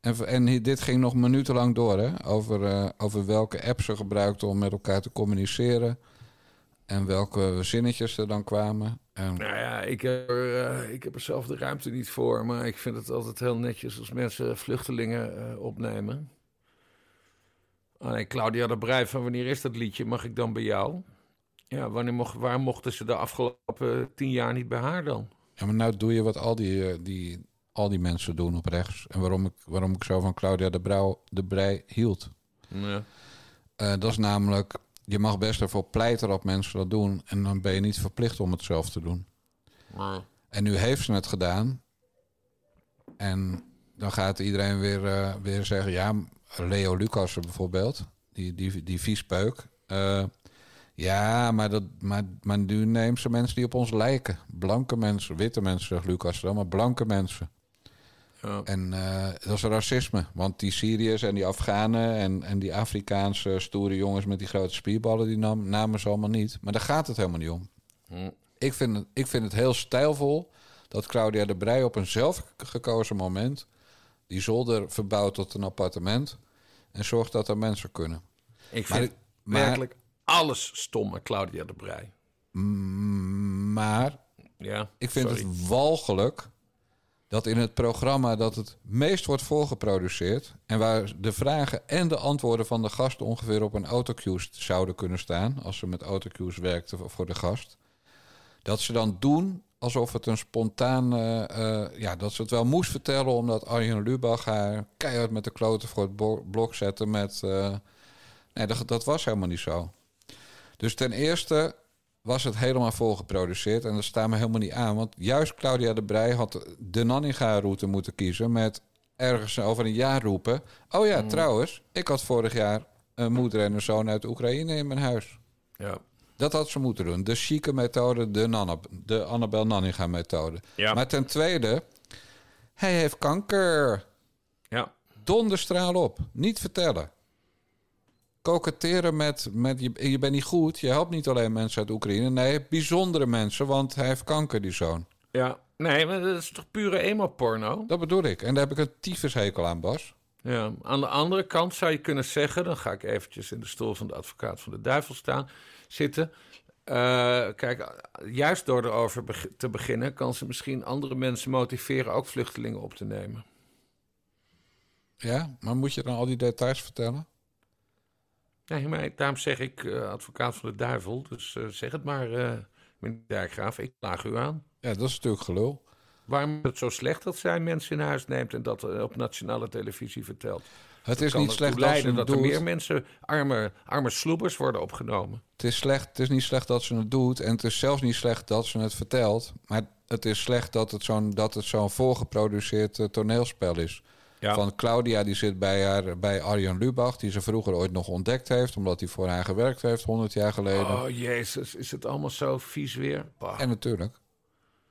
Speaker 1: En, en dit ging nog minutenlang door, hè? Over, eh, over welke apps ze gebruikten om met elkaar te communiceren. En welke zinnetjes er dan kwamen. En,
Speaker 4: Nou ja, ik heb, er, eh, ik heb er zelf de ruimte niet voor. Maar ik vind het altijd heel netjes als mensen vluchtelingen eh, opnemen. Alleen Claudia de Brij van wanneer is dat liedje? Mag ik dan bij jou? Ja, wanneer mocht, waar mochten ze de afgelopen tien jaar niet bij haar dan?
Speaker 1: ja, maar nou doe je wat al die, eh, die, al die mensen doen op rechts. En waarom ik, waarom ik zo van Claudia de, Brouw, de Brij hield.
Speaker 4: Ja.
Speaker 1: Dat is namelijk, je mag best ervoor pleiten dat mensen dat doen. En dan ben je niet verplicht om het zelf te doen. En nu heeft ze het gedaan. En dan gaat iedereen weer, eh, weer zeggen... ja, Leo Lucas bijvoorbeeld, die, die, die viespeuk... eh, ja, maar, dat, maar, maar nu neemt ze mensen die op ons lijken. Blanke mensen, witte mensen, zegt Lucas dan, maar blanke mensen.
Speaker 4: Ja.
Speaker 1: En eh, dat is racisme. Want die Syriërs en die Afghanen en, en die Afrikaanse stoere jongens met die grote spierballen, die nam, namen ze allemaal niet. Maar daar gaat het helemaal niet om.
Speaker 4: Hm.
Speaker 1: Ik vind, het, ik vind het heel stijlvol dat Claudia de Brij op een zelfgekozen moment die zolder verbouwt tot een appartement en zorgt dat er mensen kunnen.
Speaker 4: Ik vind
Speaker 1: maar-
Speaker 4: werkelijk alles stom met Claudia de Brij.
Speaker 1: Maar
Speaker 4: Ja,
Speaker 1: ik vind
Speaker 4: sorry.
Speaker 1: het walgelijk dat in het programma dat het meest wordt voorgeproduceerd... en waar de vragen en de antwoorden van de gast ongeveer op een autocue zouden kunnen staan... als ze met autocues werkte voor de gast... dat ze dan doen alsof het een spontaan... eh, ja, dat ze het wel moest vertellen omdat Arjen Lubach haar keihard met de kloten voor het blok zette met... eh, nee, dat, dat was helemaal niet zo. Dus ten eerste was het helemaal volgeproduceerd. En dat staat me helemaal niet aan. Want juist Claudia de Brij had de Nanninga-route moeten kiezen... met ergens over een jaar roepen... oh ja, trouwens, ik had vorig jaar een moeder en een zoon uit Oekraïne in mijn huis.
Speaker 4: Ja.
Speaker 1: Dat had ze moeten doen. De chique methode, de, Nanna, de Annabel Nanninga methode.
Speaker 4: Ja.
Speaker 1: Maar ten tweede, hij heeft kanker.
Speaker 4: Ja.
Speaker 1: Donderstraal op. Niet vertellen. Koketteren met, met je, je bent niet goed. Je helpt niet alleen mensen uit Oekraïne. Nee, bijzondere mensen, want hij heeft kanker, die zoon.
Speaker 4: Ja, nee, maar dat is toch pure emo-porno?
Speaker 1: Dat bedoel ik. En daar heb ik een tyfushekel aan, Bas.
Speaker 4: Ja, aan de andere kant zou je kunnen zeggen... dan ga ik eventjes in de stoel van de advocaat van de duivel staan, zitten... Eh, kijk, juist door erover te beginnen... kan ze misschien andere mensen motiveren ook vluchtelingen op te nemen.
Speaker 1: Ja, maar moet je dan al die details vertellen?
Speaker 4: Nee, maar daarom zeg ik eh, advocaat van de duivel. Dus eh, zeg het maar, eh meneer Dijkgraaf. Ik klaag u aan.
Speaker 1: Ja, dat is natuurlijk gelul.
Speaker 4: Waarom is het zo slecht dat zij mensen in huis neemt... en dat op nationale televisie vertelt?
Speaker 1: Het
Speaker 4: Dat
Speaker 1: is niet slecht dat ze het
Speaker 4: dat er
Speaker 1: doet.
Speaker 4: meer mensen, arme, arme sloebers, worden opgenomen.
Speaker 1: Het is, slecht, het is niet slecht dat ze het doet. En het is zelfs niet slecht dat ze het vertelt. Maar het is slecht dat het zo'n, dat het zo'n voorgeproduceerd eh, toneelspel is.
Speaker 4: Ja.
Speaker 1: Van Claudia, die zit bij, haar, bij Arjan Lubach... die ze vroeger ooit nog ontdekt heeft... omdat hij voor haar gewerkt heeft 100 jaar geleden.
Speaker 4: Oh jezus, is het allemaal zo vies weer? Bah.
Speaker 1: En natuurlijk.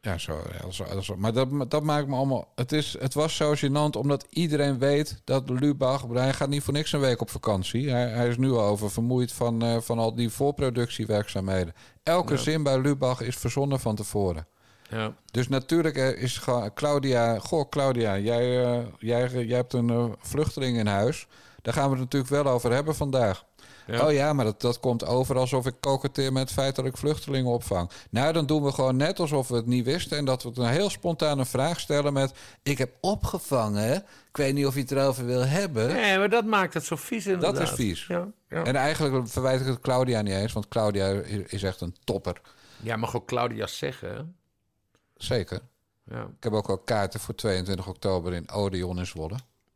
Speaker 1: Ja, zo. Ja, zo, zo. Maar dat, dat maakt me allemaal... Het, is, het was zo gênant omdat iedereen weet dat Lubach... Hij gaat niet voor niks een week op vakantie. Hij, hij is nu al over vermoeid van, eh, van al die voorproductiewerkzaamheden. Elke
Speaker 4: Ja.
Speaker 1: zin bij Lubach is verzonnen van tevoren.
Speaker 4: Ja.
Speaker 1: Dus natuurlijk eh, is Claudia... Goh, Claudia, jij, eh, jij, jij hebt een eh, vluchteling in huis. Daar gaan we het natuurlijk wel over hebben vandaag.
Speaker 4: Ja.
Speaker 1: Oh ja, maar dat, dat komt over alsof ik koketteer met het feit dat ik vluchtelingen opvang. Nou, dan doen we gewoon net alsof we het niet wisten... en dat we het een heel spontane vraag stellen met... ik heb opgevangen, ik weet niet of je het erover wil hebben.
Speaker 4: Nee, maar dat maakt het zo vies inderdaad.
Speaker 1: Dat is vies.
Speaker 4: Ja, ja.
Speaker 1: En eigenlijk verwijt ik het Claudia niet eens... want Claudia is echt een topper.
Speaker 4: Jij mag ook Claudia zeggen?
Speaker 1: Zeker.
Speaker 4: Ja.
Speaker 1: Ik heb ook al kaarten voor 22 oktober in Odeon in Zwolle.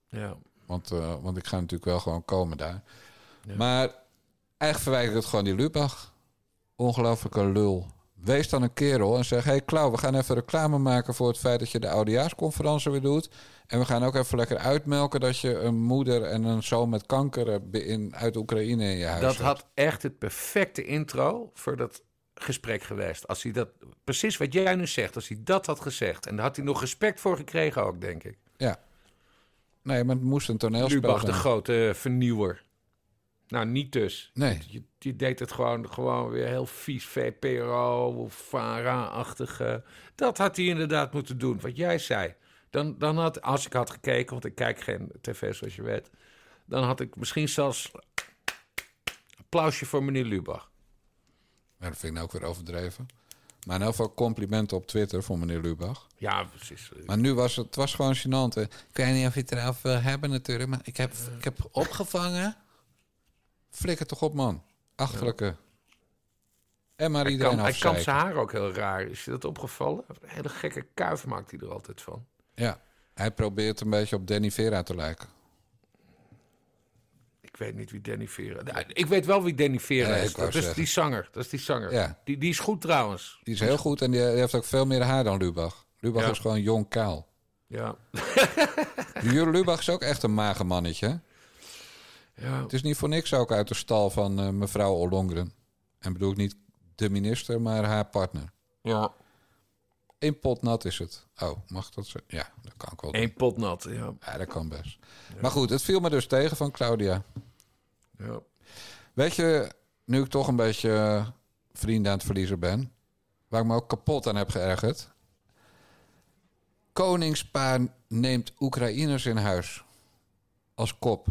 Speaker 4: Ja.
Speaker 1: Want, eh, want ik ga natuurlijk wel gewoon komen daar. Maar eigenlijk verwijt ik het gewoon die Lubach. Ongelooflijke lul. Wees dan een kerel en zeg... hey Klauw, we gaan even reclame maken voor het feit dat je de oudejaarsconferentie weer doet. En we gaan ook even lekker uitmelken dat je een moeder en een zoon met kanker in, uit Oekraïne in je huis
Speaker 4: Dat
Speaker 1: hebt.
Speaker 4: had echt het perfecte intro voor dat gesprek geweest. Als hij dat, precies wat jij nu zegt, als hij dat had gezegd. En daar had hij nog respect voor gekregen ook, denk ik.
Speaker 1: Ja. Nee, maar het moest een toneelspel
Speaker 4: Lubach, de grote vernieuwer. Nou, niet dus.
Speaker 1: Nee.
Speaker 4: Je, je deed het gewoon, gewoon weer heel vies VPRO, VARA-achtige. Dat had hij inderdaad moeten doen, wat jij zei. Dan, dan had, als ik had gekeken, want ik kijk geen tv zoals je weet... dan had ik misschien zelfs applausje voor meneer Lubach.
Speaker 1: Dat vind ik nou ook weer overdreven. Maar in elk geval complimenten op Twitter voor meneer Lubach.
Speaker 4: Ja, precies.
Speaker 1: Maar nu was het, het was gewoon gênant. Ik weet niet of je het erover wil hebben natuurlijk, maar ik heb, ik heb opgevangen. Flikker toch op, man. Achterlijke. En maar
Speaker 4: Hij
Speaker 1: iedereen
Speaker 4: kan, hij kan zijn haar ook heel raar. Is je dat opgevallen? Een hele gekke kuif maakt hij er altijd van.
Speaker 1: Ja, hij probeert een beetje op Danny Vera te lijken.
Speaker 4: Ik weet niet wie Danny Vera... Nou, Ik weet wel wie Danny Vera
Speaker 1: Ja,
Speaker 4: is. Dat is die zanger. Dat is die zanger.
Speaker 1: Ja.
Speaker 4: Die, die is goed trouwens.
Speaker 1: Die is heel goed en die heeft ook veel meer haar dan Lubach. Lubach
Speaker 4: Ja.
Speaker 1: is gewoon jong kaal.
Speaker 4: Ja.
Speaker 1: Jure Lubach is ook echt een mager mannetje. hè?
Speaker 4: Ja.
Speaker 1: Het is niet voor niks ook uit de stal van eh, mevrouw Ollongren. En bedoel ik niet de minister, maar haar partner.
Speaker 4: Ja.
Speaker 1: Eén pot nat is het. Oh, mag dat zo? Ja, dat kan ik wel.
Speaker 4: Eén pot nat, ja.
Speaker 1: Ja, dat kan best. Maar goed, het viel me dus tegen van Claudia.
Speaker 4: Ja.
Speaker 1: Weet je, nu ik toch een beetje eh, vrienden aan het verliezen ben... waar ik me ook kapot aan heb geërgerd... Koningspaar neemt Oekraïners in huis. Als kop.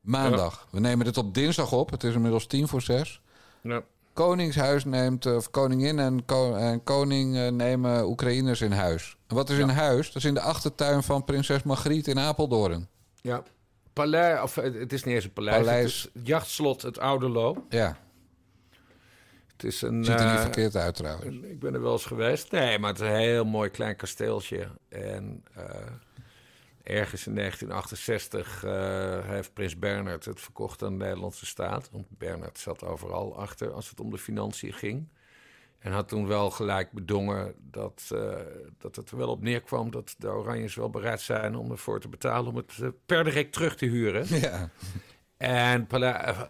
Speaker 1: Maandag. We nemen dit op dinsdag op. Het is inmiddels tien voor zes.
Speaker 4: Ja.
Speaker 1: Koningshuis neemt, eh, of koningin en, ko- en koning eh, nemen Oekraïners in huis. En wat is in huis? Dat is in de achtertuin van prinses Margriet in Apeldoorn.
Speaker 4: ja. Paleis, of eh, het is niet eens een paleis.
Speaker 1: Paleis.
Speaker 4: Het is jachtslot Het Oude Lo.
Speaker 1: Ja,
Speaker 4: Het is een...
Speaker 1: ziet er niet
Speaker 4: eh,
Speaker 1: verkeerd uit trouwens.
Speaker 4: Ik ben er wel eens geweest. Nee, maar het is een heel mooi klein kasteeltje. En eh, ergens in 1968 eh, heeft prins Bernhard het verkocht aan de Nederlandse staat. Want Bernhard zat overal achter als het om de financiën ging. En had toen wel gelijk bedongen dat, eh, dat het er wel op neerkwam... dat de Oranjes wel bereid zijn om ervoor te betalen... om het eh, per direct terug te huren.
Speaker 1: Ja.
Speaker 4: En eh,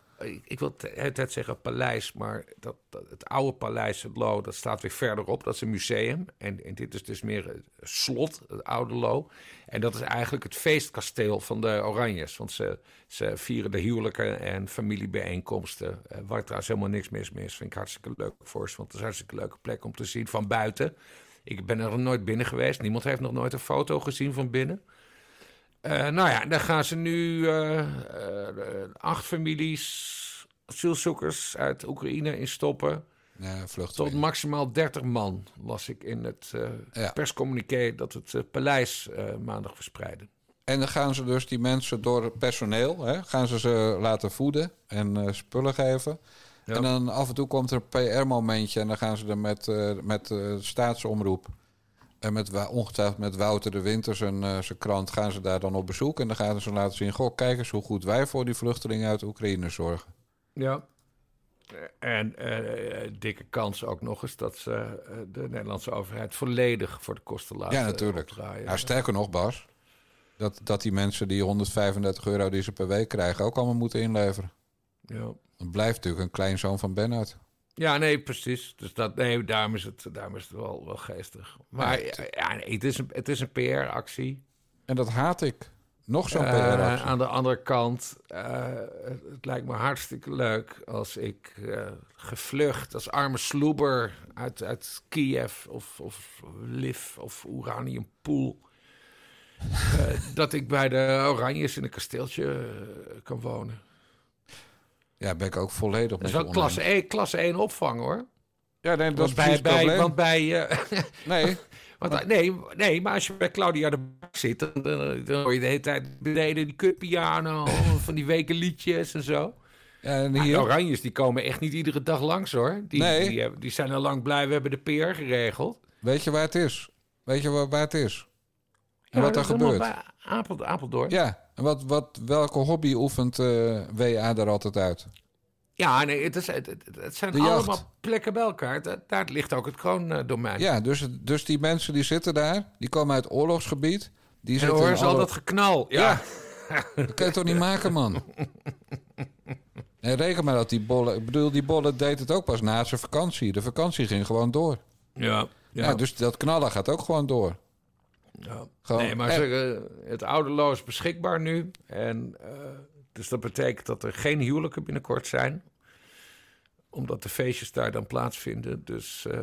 Speaker 4: ik- wil hele tijd zeggen paleis, maar dat, dat- het oude paleis, het Lo, dat staat weer verderop. Dat is een museum. En, en dit is dus meer het slot, het oude Lo. En dat is eigenlijk het feestkasteel van de Oranjes. Want ze, ze vieren de huwelijken en familiebijeenkomsten. eh, waar trouwens helemaal niks mis mee is. Vind ik hartstikke leuk voor ze. Want het is een hartstikke leuke plek om te zien van buiten. Ik ben er nog nooit binnen geweest. Niemand heeft nog nooit een foto gezien van binnen. Eh, nou ja, daar gaan ze nu eh, eh, acht families asielzoekers uit Oekraïne in stoppen.
Speaker 1: Ja,
Speaker 4: Tot maximaal 30 man, las ik in het
Speaker 1: Ja.
Speaker 4: perscommuniqué dat het paleis maandag verspreidde.
Speaker 1: En dan gaan ze dus die mensen door het personeel, hè, gaan ze ze laten voeden en spullen geven.
Speaker 4: Ja.
Speaker 1: En dan af en toe komt er een PR-momentje en dan gaan ze er met, met eh, staatsomroep. En met, ongetwijfeld met Wouter de Winter, zijn, eh, zijn krant, gaan ze daar dan op bezoek. En dan gaan ze laten zien, goh, kijk eens hoe goed wij voor die vluchtelingen uit Oekraïne zorgen.
Speaker 4: Ja. En eh, dikke kans ook nog eens dat ze eh, de Nederlandse overheid volledig voor de kosten laten
Speaker 1: ja, natuurlijk.
Speaker 4: opdraaien.
Speaker 1: Nou, sterker nog, Bas, dat, dat die mensen die 135 euro die ze per week krijgen ook allemaal moeten inleveren.
Speaker 4: Ja.
Speaker 1: Het blijft natuurlijk een kleinzoon van Bernhard.
Speaker 4: Ja, nee, precies. Dus dat, nee, daarom is het, daarom is het wel, wel geestig. Maar
Speaker 1: Ja,
Speaker 4: nee, het is een, het is een PR-actie.
Speaker 1: En dat haat ik. Nog zo'n
Speaker 4: Eh,
Speaker 1: PR-actie.
Speaker 4: aan de andere kant, eh, het, het lijkt me hartstikke leuk als ik eh, gevlucht als arme sloeber uit, uit Kiev of, of Liv of Uraniumpool. dat ik bij de Oranjes in een kasteeltje kan wonen.
Speaker 1: Ja, ben ik ook volledig
Speaker 4: Dat is wel klasse
Speaker 1: oneens.
Speaker 4: 1, klasse 1 opvang hoor.
Speaker 1: Ja, nee, dat
Speaker 4: Want
Speaker 1: is
Speaker 4: bij,
Speaker 1: het
Speaker 4: bij,
Speaker 1: probleem.
Speaker 4: want bij, eh,
Speaker 1: Nee,
Speaker 4: Want, nee, nee, maar als je bij Claudia de Bak zit, dan, dan, dan hoor je de hele tijd beneden die kutpiano, van die weken liedjes en zo.
Speaker 1: ja, en hier...
Speaker 4: de Oranjes die komen echt niet iedere dag langs hoor. Die,
Speaker 1: Nee.
Speaker 4: die, zijn al lang blij, we hebben de PR geregeld.
Speaker 1: Weet je waar het is? Weet je waar, waar het is? En
Speaker 4: Ja,
Speaker 1: wat er gebeurt?
Speaker 4: Bij Apel, Apeldoorn.
Speaker 1: Ja, en wat, wat, welke hobby oefent eh, WA er altijd uit?
Speaker 4: Ja, nee, het, is, het, zijn allemaal plekken bij elkaar. Da- Daar ligt ook het kroondomein.
Speaker 1: Ja, dus, dus die mensen die zitten daar, die komen uit oorlogsgebied. Die
Speaker 4: en horen ze al dat geknal. Ja.
Speaker 1: Dat kan je toch niet maken, man? Nee, reken maar dat die bollen... Ik bedoel, die bollen deed het ook pas na zijn vakantie. De vakantie ging gewoon door.
Speaker 4: Ja.
Speaker 1: Ja, dus dat knallen gaat ook gewoon door.
Speaker 4: Ja.
Speaker 1: Gewoon-
Speaker 4: nee, maar
Speaker 1: en-
Speaker 4: eh, het oude lo is beschikbaar nu. En, eh, dus dat betekent dat er geen huwelijken binnenkort zijn. Omdat de feestjes daar dan plaatsvinden. Dus eh,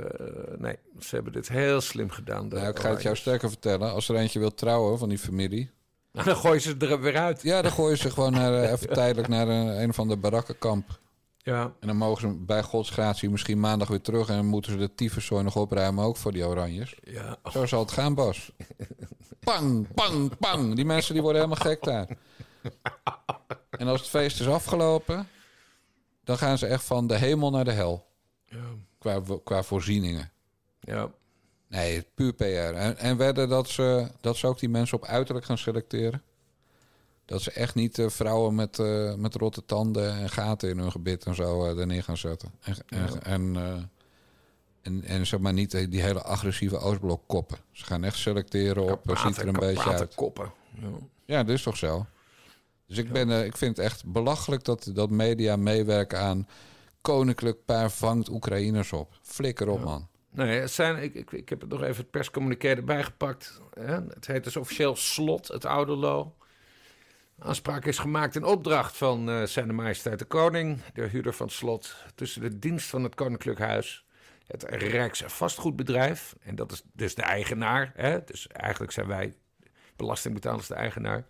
Speaker 4: nee, ze hebben dit heel slim gedaan.
Speaker 1: Nou, ik ga het jou sterker vertellen. Als er eentje wil trouwen van die familie...
Speaker 4: Dan gooien ze er weer uit.
Speaker 1: Ja, dan gooien ze gewoon naar, even tijdelijk naar een, een van de barakkenkamp.
Speaker 4: Ja.
Speaker 1: En dan mogen ze bij Gods gratie misschien maandag weer terug... en dan moeten ze de tyfuszooi nog opruimen, ook voor die oranjes.
Speaker 4: Ja.
Speaker 1: Zo zal het gaan, Bas. Pang, pang, pang. Die mensen die worden helemaal gek daar. En als het feest is afgelopen... dan gaan ze echt van de hemel naar de hel.
Speaker 4: Ja.
Speaker 1: Qua, qua voorzieningen.
Speaker 4: ja.
Speaker 1: Nee, puur PR. En, en wedden dat ze, dat ze ook die mensen op uiterlijk gaan selecteren. Dat ze echt niet eh, vrouwen met, eh, met rotte tanden en gaten in hun gebit en zo eh, er neer gaan zetten. En, en, en, eh, en, en zeg maar niet die hele agressieve Oostblok koppen. Ze gaan echt selecteren op, eh, ziet er een beetje uit.
Speaker 4: koppen. Ja.
Speaker 1: Ja, dat is toch zo. Dus ik, ben, eh, ik vind het echt belachelijk dat, dat media meewerken aan... Koninklijk paar vangt Oekraïners op. Flikker op, man.
Speaker 4: Nee, het zijn, ik, ik, ik heb het nog even het perscommuniqué erbij gepakt. Hè. Het heet dus officieel Slot, het oude lo. Aanspraak is gemaakt in opdracht van eh zijn majesteit de koning, de huurder van het slot, tussen de dienst van het koninklijk huis, het Rijksvastgoedbedrijf, en dat is dus de eigenaar. Hè. Dus eigenlijk zijn wij belastingbetalers de eigenaar.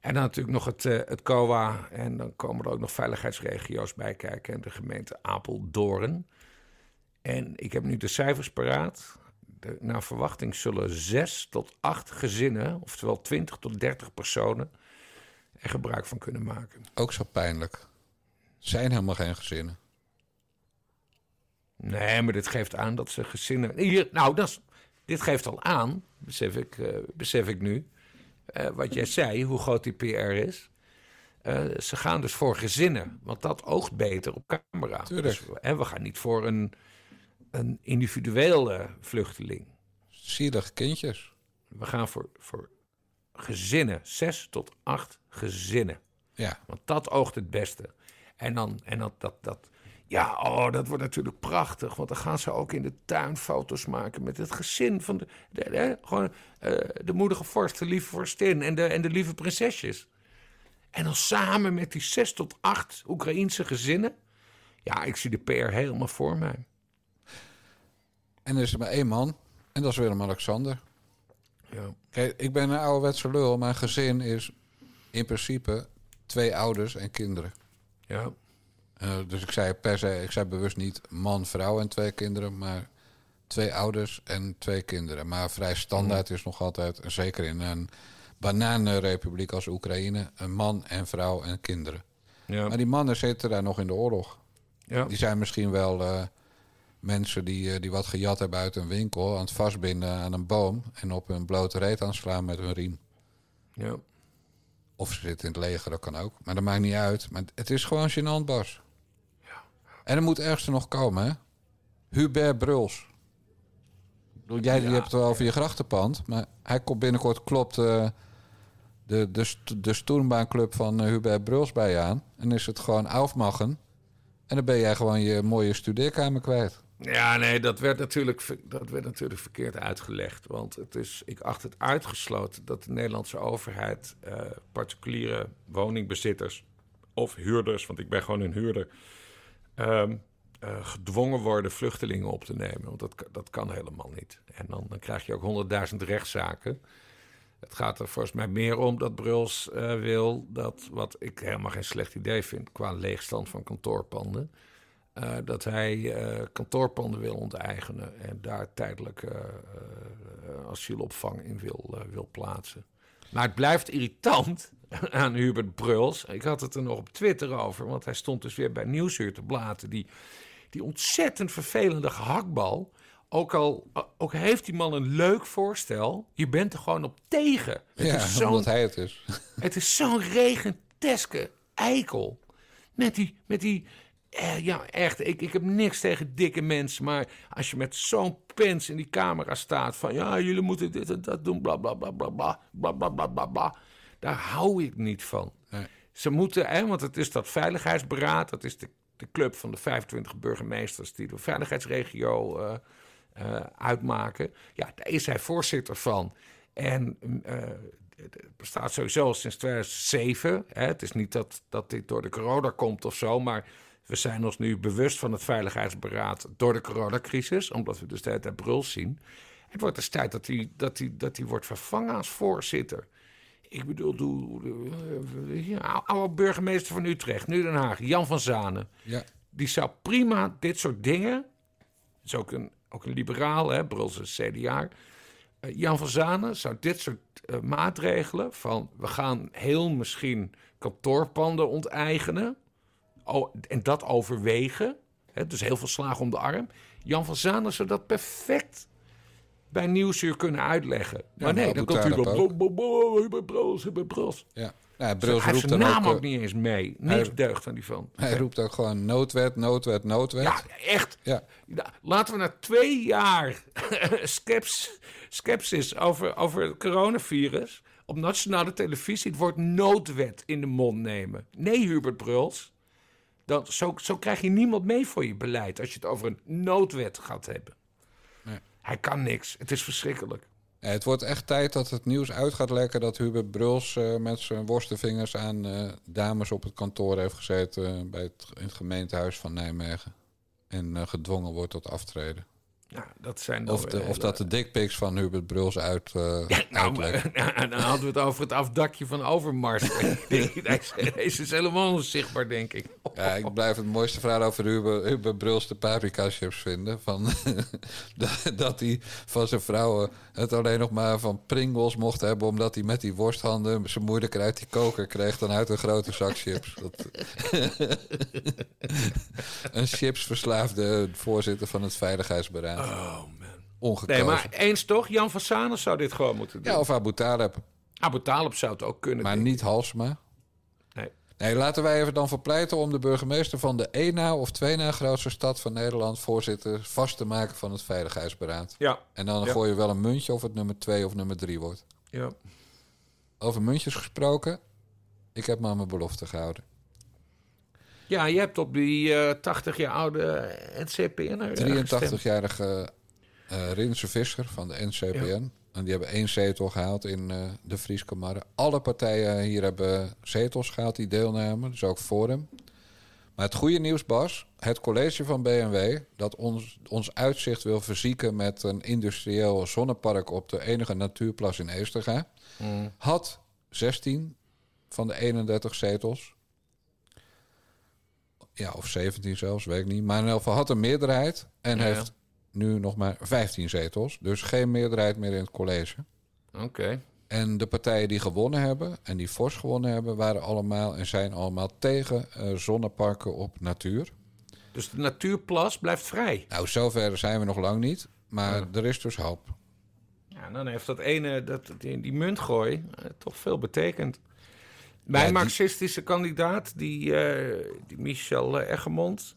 Speaker 4: En dan natuurlijk nog het, eh, het COA. En dan komen er ook nog veiligheidsregio's bij kijken. En de gemeente Apeldoorn. En ik heb nu de cijfers paraat. De, naar verwachting zullen zes tot acht gezinnen, oftewel 20 tot 30 personen, er gebruik van kunnen maken.
Speaker 1: Ook zo pijnlijk. Zijn helemaal geen gezinnen.
Speaker 4: Nee, maar dit geeft aan dat ze gezinnen. Hier, nou, dat is, dit geeft al aan, besef ik, eh, besef ik nu. eh, wat jij zei, hoe groot die PR is. Eh, ze gaan dus voor gezinnen, want dat oogt beter op camera. Dus, en we gaan niet voor een, een individuele vluchteling.
Speaker 1: Zielige kindjes.
Speaker 4: We gaan voor, voor gezinnen, zes tot acht gezinnen.
Speaker 1: Ja.
Speaker 4: Want dat oogt het beste. En dan, en dat, dat, dat, ja, oh, dat wordt natuurlijk prachtig. Want dan gaan ze ook in de tuin foto's maken met het gezin van de, de, de- gewoon, eh, de moedige vorst, de lieve vorstin en de, en de lieve prinsesjes. En dan samen met die zes tot acht Oekraïense gezinnen. Ja, ik zie de PR helemaal voor mij.
Speaker 1: En er is er maar één man. En dat is Willem-Alexander.
Speaker 4: Ja.
Speaker 1: Kijk, ik ben een ouderwetse lul. Mijn gezin is in principe twee ouders en kinderen.
Speaker 4: Ja.
Speaker 1: Eh, dus ik zei per se, ik zei bewust niet man, vrouw en twee kinderen, maar twee ouders en twee kinderen. Maar vrij standaard is nog altijd, zeker in een bananenrepubliek als Oekraïne, een man en vrouw en kinderen.
Speaker 4: Ja.
Speaker 1: Maar die mannen zitten daar nog in de oorlog.
Speaker 4: Ja.
Speaker 1: Die zijn misschien wel eh, mensen die, eh, die wat gejat hebben uit een winkel, aan het vastbinden aan een boom en op hun blote reet aanslaan met hun riem.
Speaker 4: Ja.
Speaker 1: Of ze zitten in het leger, dat kan ook. Maar dat maakt niet uit. Maar het is gewoon gênant, Bas. En er moet ergens nog komen, hè? Hubert Bruls. Jij die hebt het wel over je grachtenpand. Maar hij komt binnenkort, klopt eh, de, de, st- de stoenbaanclub van eh, Hubert Bruls bij je aan. En is het gewoon aufmachen. En dan ben jij gewoon je mooie studeerkamer kwijt.
Speaker 4: Ja, nee, dat werd, natuurlijk, dat werd natuurlijk verkeerd uitgelegd. Want het is, ik acht het uitgesloten dat de Nederlandse overheid eh, particuliere woningbezitters of huurders, want ik ben gewoon een huurder, ehm, eh, gedwongen worden vluchtelingen op te nemen. Want dat, dat kan helemaal niet. En dan, dan krijg je ook honderdduizend rechtszaken. Het gaat er volgens mij meer om dat Bruls eh, wil dat, wat ik helemaal geen slecht idee vind qua leegstand van kantoorpanden, eh, dat hij eh, kantoorpanden wil onteigenen en daar tijdelijk eh, asielopvang in wil, wil plaatsen. Maar het blijft irritant aan Hubert Bruls. Ik had het er nog op Twitter over, want hij stond dus weer bij Nieuwsuur te blaten. Die, die ontzettend vervelende gehaktbal. Ook al ook heeft die man een leuk voorstel, je bent er gewoon op tegen. Het
Speaker 1: ja,
Speaker 4: is
Speaker 1: omdat hij het is.
Speaker 4: het is zo'n regenteske eikel. Met die, met die eh, ja echt, ik, ik heb niks tegen dikke mensen. Maar als je met zo'n pens in die camera staat van... ja, jullie moeten dit en dat doen, bla bla bla bla bla, bla bla bla bla bla. Daar hou ik niet van. Ze moeten, hè, want het is dat veiligheidsberaad... dat is de, de club van de 25 burgemeesters... die de veiligheidsregio eh, eh, uitmaken. Ja, daar is hij voorzitter van. En eh, het bestaat sowieso sinds 2007. Hè. Het is niet dat, dat dit door de corona komt of zo, maar we zijn ons nu bewust van het veiligheidsberaad door de coronacrisis, omdat we dus de hele tijd Bruls zien. Het wordt dus tijd dat hij dat die, dat die wordt vervangen als voorzitter. Ik bedoel, doe, doe- ja, oude burgemeester van Utrecht, nu Den Haag, Jan van Zanen.
Speaker 1: Ja.
Speaker 4: Die zou prima dit soort dingen, is ook een, ook een liberaal, hè, Bruls is CDA. Eh, Jan van Zanen zou dit soort eh, maatregelen van we gaan heel misschien kantoorpanden onteigenen en dat overwegen, hè, dus heel veel slagen om de arm. Jan van Zanen zou dat perfect bij Nieuwsuur kunnen uitleggen. maar nee, dan komt u
Speaker 1: Talib
Speaker 4: wel...
Speaker 1: Ja. Nou,
Speaker 4: Hij
Speaker 1: Bruls
Speaker 4: heeft
Speaker 1: roept
Speaker 4: zijn naam
Speaker 1: ook,
Speaker 4: ook,
Speaker 1: eh,
Speaker 4: niet eens mee. Niks
Speaker 1: hij-
Speaker 4: deugt aan die van.
Speaker 1: Hij roept ook gewoon noodwet, noodwet, noodwet.
Speaker 4: Ja, echt.
Speaker 1: Ja.
Speaker 4: Ja, Laten we na twee jaar skepsis over, over het coronavirus op nationale televisie het woord noodwet in de mond nemen. Nee, Hubert Bruls. Dan, zo, zo krijg je niemand mee voor je beleid als je het over een noodwet gaat hebben.
Speaker 1: Nee.
Speaker 4: Hij kan niks. Het is verschrikkelijk.
Speaker 1: Ja, het wordt echt tijd dat het nieuws uit gaat lekken dat Hubert Bruls eh, met zijn worstenvingers aan eh, dames op het kantoor heeft gezeten bij het, in het gemeentehuis van Nijmegen. En eh, gedwongen wordt tot aftreden.
Speaker 4: Ja, dat zijn
Speaker 1: Of, de, of dat de dickpics van Hubert Bruls uit, eh
Speaker 4: Nou,
Speaker 1: uitlekken.
Speaker 4: maar- dan hadden we het over het afdakje van Overmars. Deze is helemaal onzichtbaar, denk ik.
Speaker 1: Ja, ik blijf het mooiste verhaal over Hubert, Hubert Bruls de paprika chips vinden. Van, dat- dat hij van zijn vrouwen het alleen nog maar van Pringles mocht hebben... omdat hij met die worsthanden ze moeilijker uit die koker kreeg... dan uit een grote zak chips. Dat, een chipsverslaafde voorzitter van het Veiligheidsberaad.
Speaker 4: Oh, man.
Speaker 1: Ongekozen.
Speaker 4: Nee, maar eens toch? Jan van Sanen zou dit gewoon moeten doen.
Speaker 1: Ja, of Abu Talib.
Speaker 4: Abu Talib zou het ook kunnen
Speaker 1: Maar niet Halsma.
Speaker 4: Nee.
Speaker 1: Nee, laten wij even dan verpleiten om de burgemeester van de één na of twee na grootste stad van Nederland voorzitter vast te maken van het Veiligheidsberaad.
Speaker 4: Ja.
Speaker 1: En dan
Speaker 4: Ja.
Speaker 1: gooi je wel een muntje of het nummer twee of nummer drie wordt.
Speaker 4: Ja.
Speaker 1: Over muntjes gesproken. Ik heb me aan mijn belofte gehouden.
Speaker 4: Ja, je hebt op die eh 80 jaar oude NCPN
Speaker 1: 83-jarige eh Rinse Visser van de NCPN. En die hebben één zetel gehaald in eh, de Friese Marre. Alle partijen hier hebben zetels gehaald die deelnamen. Dus ook Forum. Maar het goede nieuws, Bas. Het college van BMW... dat ons, ons uitzicht wil verzieken met een industrieel zonnepark... op de enige natuurplas in Eesterga...
Speaker 4: Mm.
Speaker 1: had 16 van de 31 zetels. Ja, of 17 zelfs, weet ik niet. Maar in ieder geval had een meerderheid en
Speaker 4: Ja.
Speaker 1: heeft nu nog maar 15 zetels. Dus geen meerderheid meer in het college.
Speaker 4: Oké.
Speaker 1: En de partijen die gewonnen hebben en die fors gewonnen hebben, waren allemaal en zijn allemaal tegen eh, zonneparken op natuur.
Speaker 4: Dus de natuurplas blijft vrij.
Speaker 1: Nou, zover zijn we nog lang niet. Maar
Speaker 4: Ja.
Speaker 1: er is dus hoop.
Speaker 4: Ja, dan heeft dat ene, dat, die, die muntgooi, eh, toch veel betekend. Mijn
Speaker 1: Ja, die-
Speaker 4: marxistische kandidaat, die, eh, die Michel eh, Eggermond,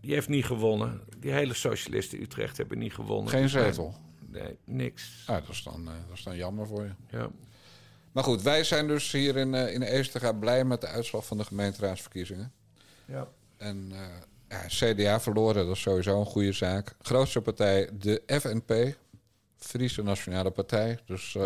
Speaker 4: die heeft niet gewonnen. Die hele socialisten Utrecht hebben niet gewonnen.
Speaker 1: Geen zetel.
Speaker 4: Nee, niks.
Speaker 1: Ah, dat, is dan, eh, dat is dan jammer voor je.
Speaker 4: Ja.
Speaker 1: Maar goed, wij zijn dus hier in, eh in Eesterga blij met de uitslag van de gemeenteraadsverkiezingen.
Speaker 4: Ja.
Speaker 1: En ja, CDA verloren, dat is sowieso een goede zaak. Grootste partij, de FNP, Friese Nationale Partij. Dus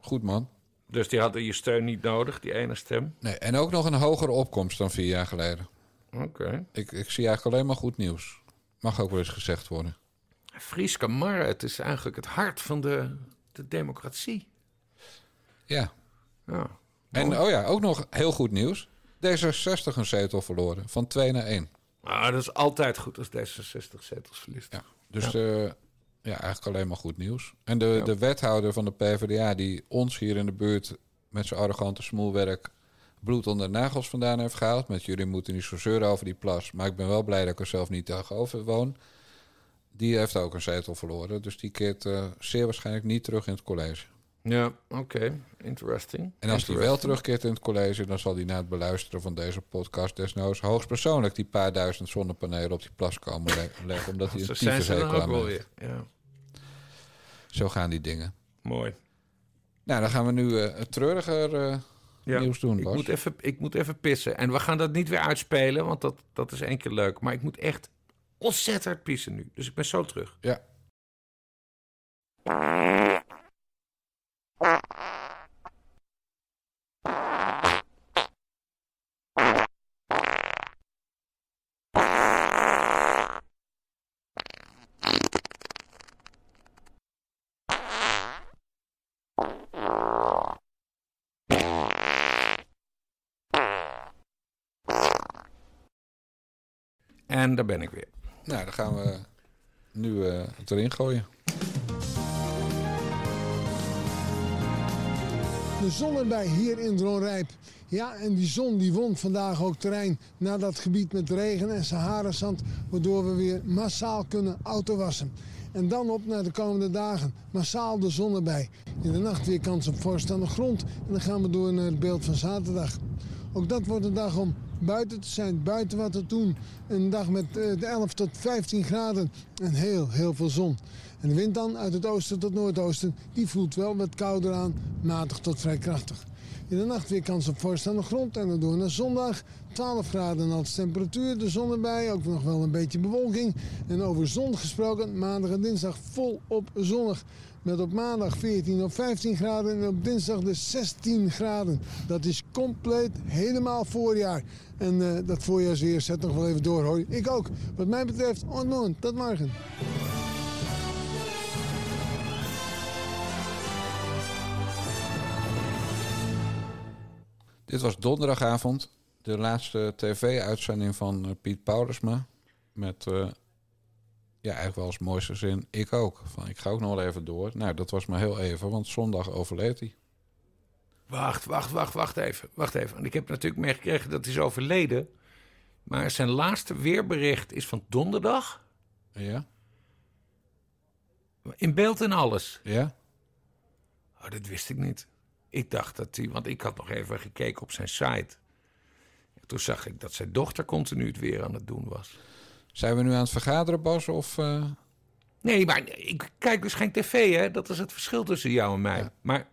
Speaker 1: goed man.
Speaker 4: Dus die hadden je steun niet nodig, die ene stem.
Speaker 1: Nee, en ook nog een hogere opkomst dan vier jaar geleden.
Speaker 4: Oké.
Speaker 1: Ik, ik zie eigenlijk alleen maar goed nieuws. Mag ook wel eens gezegd worden.
Speaker 4: Frieske Marre, het is eigenlijk het hart van de, de democratie.
Speaker 1: Ja.
Speaker 4: Ja.
Speaker 1: En oh ja, ook nog heel goed nieuws. D66 een zetel verloren, van 2 naar 1.
Speaker 4: Ah, dat is altijd goed als D66 zetels verliest.
Speaker 1: Ja. Dus
Speaker 4: Ja.
Speaker 1: eh, ja, eigenlijk alleen maar goed nieuws. En de,
Speaker 4: Ja.
Speaker 1: de wethouder van de PvdA, die ons hier in de buurt met zijn arrogante smoelwerk bloed onder de nagels vandaan heeft gehaald. Met jullie moeten niet zo zeuren over die plas. Maar ik ben wel blij dat ik er zelf niet tegenover woon. Die heeft ook een zetel verloren. Dus die keert eh, zeer waarschijnlijk niet terug in het college.
Speaker 4: Ja, oké. Interesting.
Speaker 1: En als hij wel terugkeert in het college, dan zal hij na het beluisteren van deze podcast desnoods hoogstpersoonlijk die paar duizend zonnepanelen op die plas komen le- leggen. Omdat hij een
Speaker 4: zijn ze dan
Speaker 1: tyfushekel aan heeft.
Speaker 4: weer. Ja,
Speaker 1: Zo gaan die dingen.
Speaker 4: mooi.
Speaker 1: Nou, dan gaan we nu eh, het treuriger eh,
Speaker 4: Ja,
Speaker 1: nieuws doen,
Speaker 4: ik moet, even, ik moet even pissen. En we gaan dat niet weer uitspelen, want dat, dat is één keer leuk. Maar ik moet echt ontzettend hard pissen nu. Dus ik ben zo terug.
Speaker 1: Ja.
Speaker 4: Daar ben ik weer.
Speaker 1: Nou, dan gaan we nu eh, het erin gooien.
Speaker 11: De zon erbij hier in Dronrijp. Ja, en die zon die won vandaag ook terrein naar dat gebied met regen en Saharazand, waardoor we weer massaal kunnen autowassen. En dan op naar de komende dagen. Massaal de zon erbij. In de nacht weer kans op vorst aan de grond. En dan gaan we door naar het beeld van zaterdag. Ook dat wordt een dag om buiten te zijn, buiten wat te doen. Een dag met eh, de 11 tot 15 graden en heel, heel veel zon. En de wind dan uit het oosten tot noordoosten, die voelt wel wat kouder aan, matig tot vrij krachtig. In de nacht weer kans op vorst aan de grond en dan door naar zondag. 12 graden als temperatuur, de zon erbij, ook nog wel een beetje bewolking. En over zon gesproken, maandag en dinsdag volop zonnig. Met op maandag 14 of 15 graden en op dinsdag de 16 graden. Dat is compleet helemaal voorjaar. En eh, dat voorjaarsweer zet nog wel even door hoor. Ik ook. Wat mij betreft, ontmoet. Tot morgen.
Speaker 1: Dit was donderdagavond, de laatste tv-uitzending van eh, Piet Paulusma. Met, eh, ja, eigenlijk wel als mooiste zin, ik ook. Van, ik ga ook nog wel even door. Nou, dat was maar heel even, want zondag overleed hij.
Speaker 4: Wacht, wacht, wacht, wacht even. Wacht even. Want ik heb natuurlijk meegekregen dat hij is overleden. Maar zijn laatste weerbericht is van donderdag.
Speaker 1: Ja?
Speaker 4: In beeld en alles.
Speaker 1: Ja?
Speaker 4: Oh, dat wist ik niet. Ik dacht dat hij... Want ik had nog even gekeken op zijn site. Toen zag ik dat zijn dochter continu het weer aan het doen was.
Speaker 1: Zijn we nu aan het vergaderen, Bas? Of, eh,
Speaker 4: Nee, maar ik kijk dus geen tv, hè. Dat is het verschil tussen jou en mij. Maar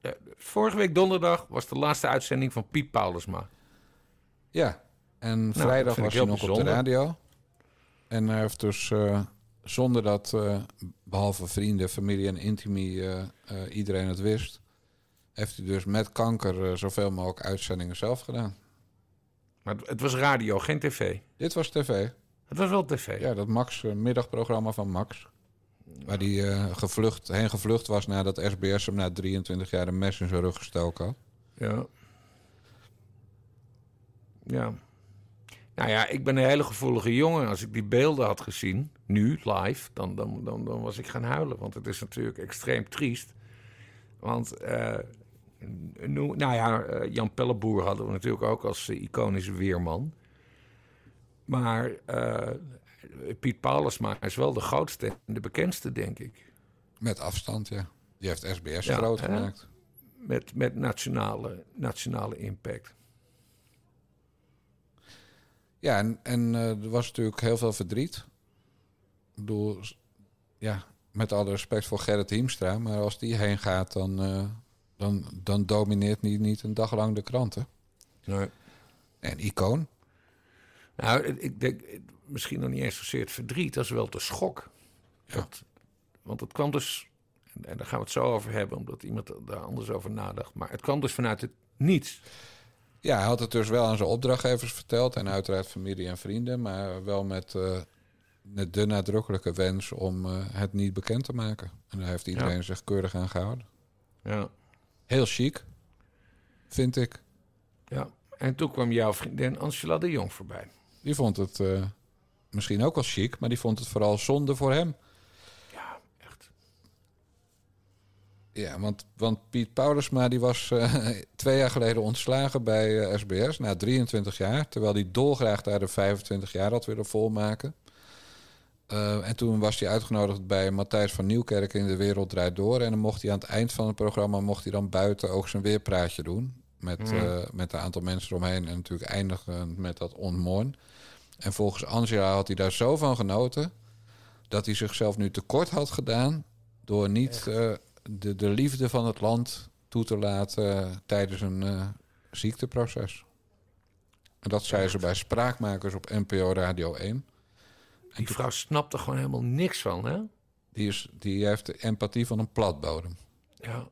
Speaker 4: eh, vorige week donderdag was de laatste uitzending van Piet Paulusma.
Speaker 1: Ja, en
Speaker 4: Nou,
Speaker 1: vrijdag was hij nog op de radio. En hij heeft dus eh, zonder dat, eh, behalve vrienden, familie en intimie, eh, iedereen het wist... heeft hij dus met kanker zoveel mogelijk uitzendingen zelf gedaan.
Speaker 4: Maar het was radio, geen tv.
Speaker 1: Dit was tv.
Speaker 4: Het was wel tv.
Speaker 1: Ja, dat Max, eh, middagprogramma van Max. Waar hij eh, gevlucht, heen gevlucht was nadat SBS hem na 23 jaar een mes in zijn rug gestoken had.
Speaker 4: Ja. Ja. Nou ja, ik ben een hele gevoelige jongen. Als ik die beelden had gezien, nu, live, dan, dan, dan, dan was ik gaan huilen. Want het is natuurlijk extreem triest. Want, eh, no- nou ja, Jan Pelleboer hadden we natuurlijk ook als iconische weerman. Maar eh, Piet Paulusma is wel de grootste en de bekendste, denk ik.
Speaker 1: Met afstand, ja. Die heeft SBS
Speaker 4: Ja,
Speaker 1: groot gemaakt.
Speaker 4: Met, met nationale, nationale impact.
Speaker 1: Ja, en, en eh, er was natuurlijk heel veel verdriet. S- ja, met alle respect voor Gerrit Hiemstra, maar als die heen gaat, dan, eh, dan, dan domineert niet, niet een dag lang de kranten.
Speaker 4: Nee.
Speaker 1: En icoon.
Speaker 4: Nou, ik denk misschien nog niet eens zozeer het verdriet, dat is wel de schok. Dat, want het kwam dus, en daar gaan we het zo over hebben, omdat iemand daar anders over nadacht. Maar het kwam dus vanuit het niets.
Speaker 1: Ja, hij had het dus wel aan zijn opdrachtgevers verteld en uiteraard familie en vrienden, maar wel met, eh, met de nadrukkelijke wens om eh, het niet bekend te maken. En daar heeft iedereen
Speaker 4: Ja.
Speaker 1: zich keurig aan gehouden.
Speaker 4: Ja.
Speaker 1: Heel chic, vind ik.
Speaker 4: Ja. En toen kwam jouw vriendin Angela de Jong voorbij.
Speaker 1: Die vond het eh, misschien ook wel chic, maar die vond het vooral zonde voor hem.
Speaker 4: Ja, echt.
Speaker 1: Ja, want, want Piet Paulusma die was eh, twee jaar geleden ontslagen bij eh, SBS na 23 jaar. Terwijl hij dolgraag daar de 25 jaar had willen volmaken. Eh, en toen was hij uitgenodigd bij Matthijs van Nieuwkerk in De Wereld Draait Door. En dan mocht hij aan het eind van het programma mocht hij dan buiten ook zijn weerpraatje doen. Met, eh, met een aantal mensen eromheen. En natuurlijk eindigen met dat onmoorn. En volgens Angela had hij daar zo van genoten... dat hij zichzelf nu tekort had gedaan... door niet eh, de, de liefde van het land toe te laten tijdens een eh, ziekteproces. En dat zei ze bij Spraakmakers op NPO Radio 1.
Speaker 4: Die vrouw snapt er gewoon helemaal niks van, hè?
Speaker 1: Die, is, die heeft de empathie van een platbodem.
Speaker 4: Ja.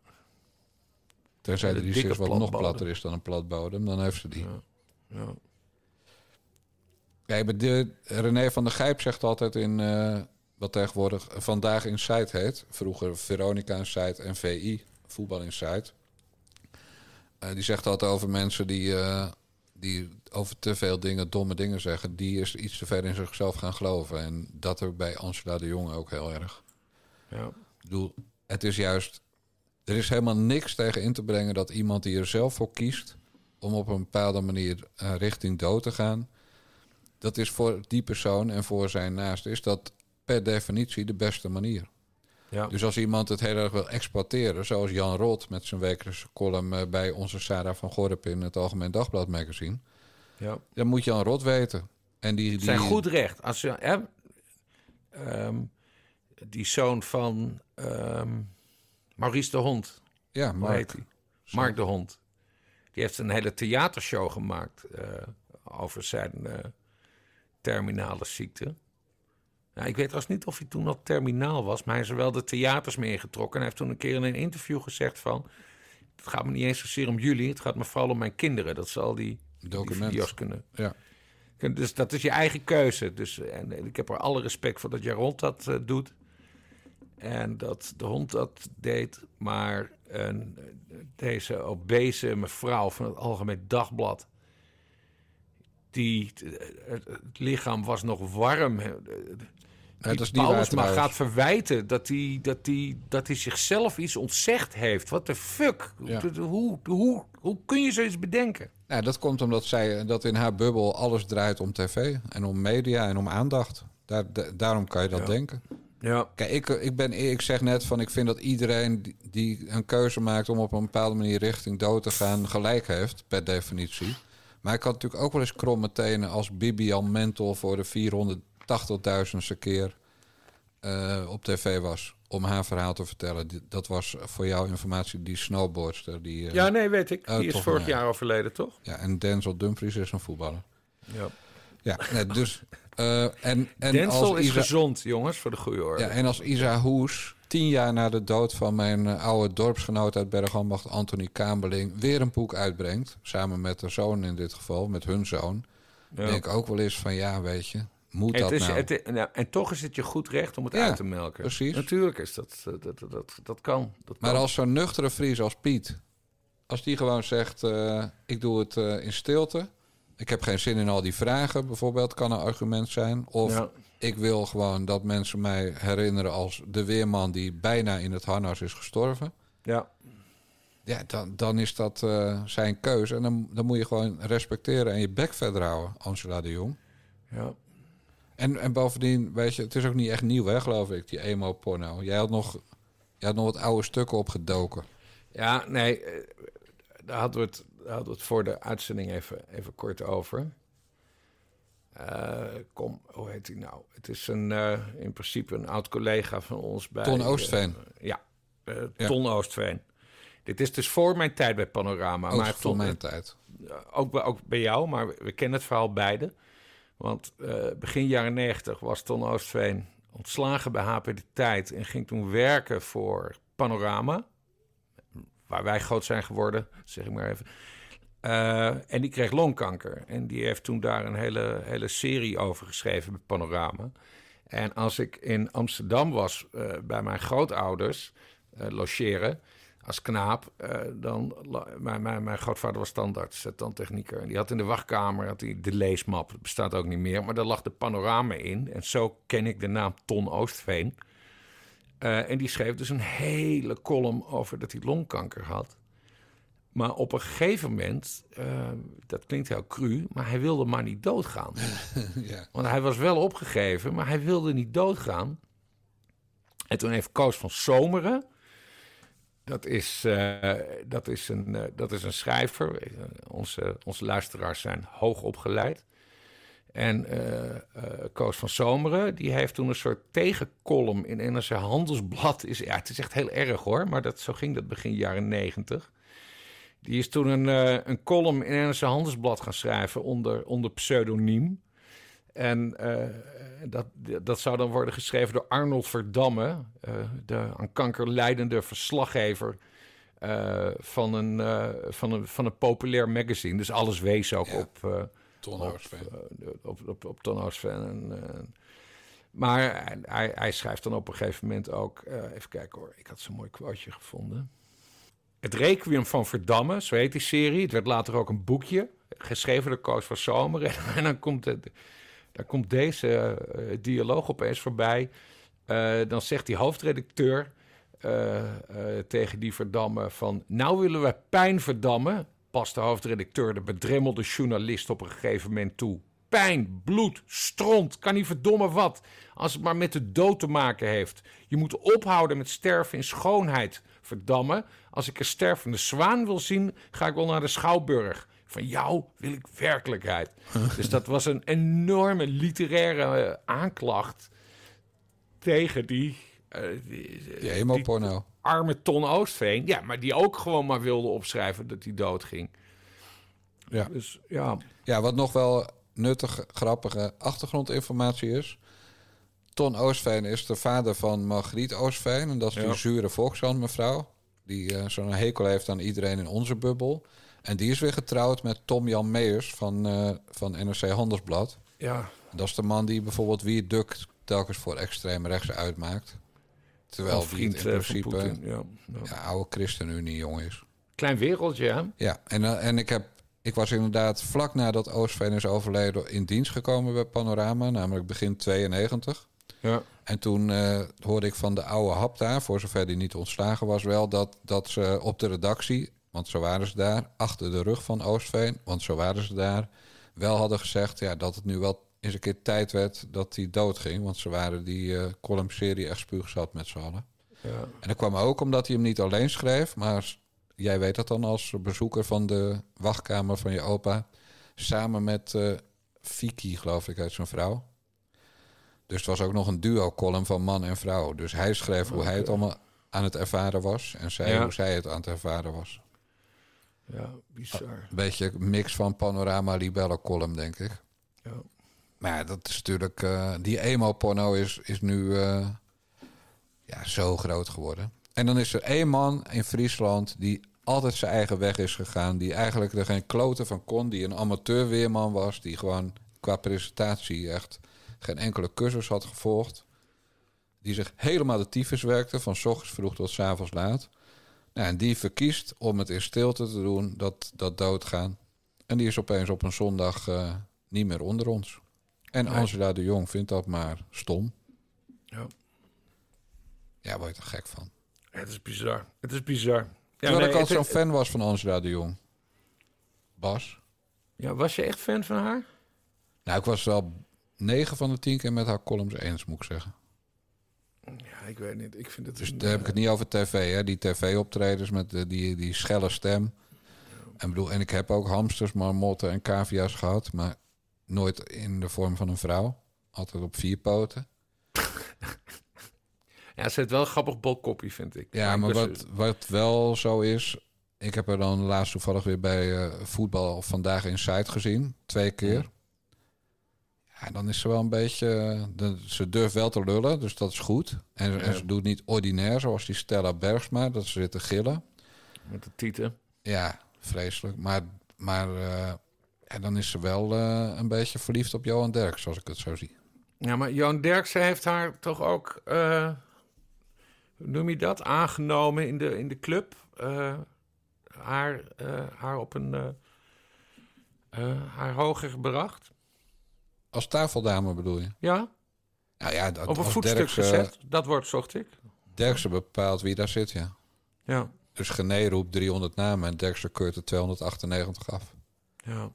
Speaker 1: Terzij
Speaker 4: De
Speaker 1: er
Speaker 4: dikke
Speaker 1: is wat nog platter is dan een platbodem, dan heeft ze die.
Speaker 4: Ja.
Speaker 1: Kijk, maar de, René van der Gijp zegt altijd in eh, wat tegenwoordig Vandaag Inside heet. Vroeger Veronica Inside en VI, Voetbal Inside. Eh, die zegt altijd over mensen die, eh, die over te veel dingen, domme dingen zeggen. Die is iets te ver in zichzelf gaan geloven. En dat ik bij Angela de Jong ook heel erg.
Speaker 4: Ja.
Speaker 1: Ik bedoel, het is juist... Er is helemaal niks tegen in te brengen dat iemand die er zelf voor kiest... om op een bepaalde manier richting dood te gaan... dat is voor die persoon en voor zijn naast... is dat per definitie de beste manier.
Speaker 4: Ja.
Speaker 1: Dus als iemand het heel erg wil exploiteren... zoals Jan Rot met zijn wekelijkse column... eh, bij onze Sarah van Gorp in het Algemeen Dagblad magazine...
Speaker 4: Ja.
Speaker 1: dan moet Jan Rot weten. En die, die...
Speaker 4: zijn goed recht. Als je, hè, ehm, die zoon van ehm, Maurice de Hond.
Speaker 1: Ja, Mark.
Speaker 4: Mark de Hond. Die heeft een hele theatershow gemaakt eh, over zijn eh, terminale ziekte. Ik weet trouwens niet of hij toen al terminaal was, maar hij is er wel de theaters mee ingetrokken. En hij heeft toen een keer in een interview gezegd van... het gaat me niet eens zozeer om jullie, het gaat me vooral om mijn kinderen. Dat ze al die, die video's kunnen...
Speaker 1: Ja.
Speaker 4: Dus dat is je eigen keuze. Dus, en ik heb er alle respect voor dat Jaron dat eh, doet. En dat de hond dat deed. Maar deze obese mevrouw van het Algemeen Dagblad... Die, het, het lichaam was nog warm. Die
Speaker 1: dat is niet waar
Speaker 4: Paulusma
Speaker 1: trouwens.
Speaker 4: gaat verwijten dat hij, dat, hij, dat hij zichzelf iets ontzegd heeft. Wat de fuck?
Speaker 1: Ja.
Speaker 4: Hoe, hoe, hoe kun je zoiets bedenken?
Speaker 1: Nou, dat komt omdat zij dat in haar bubbel alles draait om tv en om media en om aandacht. Daar, da- daarom kan je dat
Speaker 4: Ja.
Speaker 1: denken.
Speaker 4: Ja.
Speaker 1: Kijk, ik, ik, ben, ik zeg net van ik vind dat iedereen die, die een keuze maakt om op een bepaalde manier richting dood te gaan, gelijk heeft, per definitie. Maar ik had natuurlijk ook wel eens kromme tenen als Bibian Mentel voor de 480.000ste keer eh, op tv was om haar verhaal te vertellen. Dat was voor jouw informatie die snowboardster. Die, eh,
Speaker 4: Ja, nee, weet ik.
Speaker 1: oh,
Speaker 4: Die is vorig
Speaker 1: ja.
Speaker 4: jaar overleden, toch?
Speaker 1: Ja, en Denzel Dumfries is een voetballer.
Speaker 4: Ja.
Speaker 1: Ja, nee, dus... eh, en, en
Speaker 4: Denzel
Speaker 1: als
Speaker 4: is
Speaker 1: Isa-
Speaker 4: gezond, jongens, voor de goede orde.
Speaker 1: Ja, en als Isa Hoes, tien jaar na de dood van mijn eh, oude dorpsgenoot uit Bergambacht, Anthony Kamerling, weer een boek uitbrengt, samen met de zoon in dit geval, met hun zoon,
Speaker 4: Ja.
Speaker 1: denk ik ook wel eens van ja, weet je, moet
Speaker 4: Het
Speaker 1: dat
Speaker 4: is,
Speaker 1: nou?
Speaker 4: het i- nou, en toch is het je goed recht om het
Speaker 1: Ja,
Speaker 4: uit te melken.
Speaker 1: precies.
Speaker 4: Natuurlijk is dat, dat, dat, dat, dat kan. Dat
Speaker 1: Maar
Speaker 4: kan.
Speaker 1: als zo'n nuchtere Fries als Piet, als die gewoon zegt, eh, ik doe het eh, in stilte, ik heb geen zin in al die vragen, bijvoorbeeld, kan een argument zijn. Of
Speaker 4: Ja.
Speaker 1: Ik wil gewoon dat mensen mij herinneren als de weerman die bijna in het harnas is gestorven.
Speaker 4: Ja.
Speaker 1: Ja, dan, dan is dat eh, zijn keuze. En dan, dan moet je gewoon respecteren en je bek verder houden, Angela de Jong.
Speaker 4: Ja.
Speaker 1: En, en bovendien, weet je, het is ook niet echt nieuw, hè, geloof ik, die emo-porno. Jij had nog, jij had nog wat oude stukken opgedoken.
Speaker 4: Ja, nee, eh, daar hadden we het, daar hadden we het voor de uitzending even, even kort over. Eh, kom, hoe heet hij nou? Het is een, eh, in principe een oud collega van ons bij...
Speaker 1: Ton Oostveen.
Speaker 4: eh, ja, eh,
Speaker 1: Ja.
Speaker 4: Ton Oostveen. Dit is dus voor mijn tijd bij Panorama.
Speaker 1: Ook
Speaker 4: maar
Speaker 1: voor mijn tijd.
Speaker 4: Ook, bij- ook bij jou, maar we, we kennen het verhaal beide. Want begin jaren 90 was Ton Oostveen ontslagen bij HP De Tijd... en ging toen werken voor Panorama waar wij groot zijn geworden, zeg ik maar even. Eh, en die kreeg longkanker. En die heeft toen daar een hele, hele serie over geschreven met Panorama. En als ik in Amsterdam was eh, bij mijn grootouders eh, logeren als knaap, dan mijn, mijn, mijn grootvader was standaard, tandtechnieker. En die had in de wachtkamer had hij de leesmap, dat bestaat ook niet meer, maar daar lag de panorama in. En zo ken ik de naam Ton Oostveen. En die schreef dus een hele column over dat hij longkanker had. Maar op een gegeven moment, eh, dat klinkt heel cru, maar hij wilde maar niet doodgaan.
Speaker 1: ja.
Speaker 4: Want hij was wel opgegeven, maar hij wilde niet doodgaan. En toen heeft Koos van Zomeren, dat is, eh, dat is, een, eh, dat is een schrijver. Onze, onze luisteraars zijn hoog opgeleid. En eh, Koos van Zomeren, die heeft toen een soort tegenkolom in NRC Handelsblad. Is, ja, het is echt heel erg hoor, maar dat, zo ging dat begin jaren negentig. Die is toen een, eh, een column in NRC Handelsblad gaan schrijven onder, onder pseudoniem. En eh, dat, dat zou dan worden geschreven door Arnold Verdamme, eh, de aan kanker lijdende verslaggever van, een, van, een, van een populair magazine. Dus alles wees ook op, eh,
Speaker 1: Ton
Speaker 4: op, op, op. En, maar hij- hij, schrijft dan op een gegeven moment ook... even kijken hoor, ik had zo'n mooi quoteje gevonden. Het Requiem van Verdamme, zo heet die serie. Het werd later ook een boekje, geschreven door Koos van Zomer. En dan komt, het, komt deze eh, dialoog opeens voorbij. Eh, dan zegt die hoofdredacteur eh, tegen die Verdamme van... Nou willen we pijn verdammen, past de hoofdredacteur de bedremmelde journalist op een gegeven moment toe. Pijn, bloed, stront, kan niet verdomme wat. Als het maar met de dood te maken heeft. Je moet ophouden met sterven in schoonheid. Verdamme, als ik een stervende zwaan wil zien, ga ik wel naar de Schouwburg. Van jou wil ik werkelijkheid. dus dat was een enorme literaire eh, aanklacht tegen die... eh, die,
Speaker 1: Die emo-porno.
Speaker 4: arme Ton Oostveen. Ja, maar die ook gewoon maar wilde opschrijven dat hij doodging.
Speaker 1: Ja.
Speaker 4: Dus ja.
Speaker 1: Ja, wat nog wel nuttige, grappige achtergrondinformatie is. Ton Oostveen is de vader van Margriet Oostveen. En dat is
Speaker 4: Ja.
Speaker 1: die zure Volkshand mevrouw. Die eh, zo'n hekel heeft aan iedereen in onze bubbel. En die is weer getrouwd met Tom Jan Meijers van, eh, van NRC Handelsblad.
Speaker 4: Ja.
Speaker 1: Dat is de man die bijvoorbeeld wie Duk telkens voor extreem rechts uitmaakt. Terwijl die in
Speaker 4: eh,
Speaker 1: principe.
Speaker 4: Ja, ja.
Speaker 1: oude ChristenUnie jong is.
Speaker 4: Klein wereldje, hè?
Speaker 1: Ja, en, eh, en ik, heb, ik was inderdaad vlak nadat Oostveen is overleden in dienst gekomen bij Panorama, namelijk begin 92.
Speaker 4: Ja.
Speaker 1: En toen eh, hoorde ik van de oude hap daar, voor zover die niet ontslagen was, wel dat, dat ze op de redactie, want zo waren ze daar, achter de rug van Oostveen, want zo waren ze daar, wel hadden gezegd ja, dat het nu wel eens een keer tijd werd dat hij doodging. Want ze waren die eh column-serie echt spuugzat met z'n allen.
Speaker 4: Ja.
Speaker 1: En dat kwam ook omdat hij hem niet alleen schreef, maar jij weet dat dan als bezoeker van de wachtkamer van je opa, samen met eh Vicky, geloof ik, uit zijn vrouw. Dus het was ook nog een duo-column van man en vrouw. Dus hij schreef hoe hij het allemaal aan het ervaren was. En zij
Speaker 4: Ja.
Speaker 1: hoe zij het aan het ervaren was.
Speaker 4: Ja, bizar.
Speaker 1: Een beetje een mix van panorama libelle column, denk ik.
Speaker 4: Ja.
Speaker 1: Maar ja, dat is natuurlijk... eh, die emo-porno is, is nu eh, ja, zo groot geworden. En dan is er één man in Friesland die altijd zijn eigen weg is gegaan. Die eigenlijk er geen kloten van kon. Die een amateurweerman was. Die gewoon qua presentatie echt geen enkele cursus had gevolgd. Die zich helemaal de tyfus werkte. Van s ochtends vroeg tot s avonds laat. Nou, en die verkiest om het in stilte te doen. Dat, dat doodgaan. En die is opeens op een zondag eh, niet meer onder ons. En. Angela de Jong vindt dat maar stom.
Speaker 4: Ja.
Speaker 1: Ja, word je er gek van.
Speaker 4: Het is bizar. Het is bizar. Ja,
Speaker 1: Terwijl
Speaker 4: nee,
Speaker 1: ik altijd zo'n fan was van Angela de Jong. Bas?
Speaker 4: Ja, was je echt fan van haar?
Speaker 1: Nou, ik was wel 9 van de 10 keer met haar columns eens, moet ik zeggen.
Speaker 4: Ja, ik weet niet. Ik vind het...
Speaker 1: Dus
Speaker 4: een,
Speaker 1: daar heb ik het niet over tv, hè. Die tv-optredens met de- die, die schelle stem. En, bedoel, en ik heb ook hamsters, marmotten en cavia's gehad. Maar nooit in de vorm van een vrouw. Altijd op vier poten.
Speaker 4: Ja, ze heeft wel een grappig bolkoppie, vind ik.
Speaker 1: Ja, maar wat, wat wel zo is... Ik heb er dan laatst toevallig weer bij eh, voetbal vandaag Inside gezien. Twee keer. Ja, dan is ze wel een beetje... de- ze durft wel te lullen, dus dat is goed. En, ze doet niet ordinair, zoals die Stella Bergsma. Dat ze zit te gillen.
Speaker 4: Met de tieten.
Speaker 1: Ja, vreselijk. Maar, maar ja, dan is ze wel eh, een beetje verliefd op Johan Derks, zoals ik het zo zie.
Speaker 4: Ja, maar Johan Derksen heeft haar toch ook, eh, hoe noem je dat, aangenomen in de, in de club. Haar, haar op een, haar hoger gebracht.
Speaker 1: Als tafeldame bedoel je?
Speaker 4: Ja,
Speaker 1: Nou ja, dat,
Speaker 4: op een voetstuk gezet. Dat woord zocht ik.
Speaker 1: Derksen bepaalt wie daar zit, ja.
Speaker 4: Ja.
Speaker 1: Dus Gené roept 300 namen en Derksen keurt er 298 af.
Speaker 4: Ja.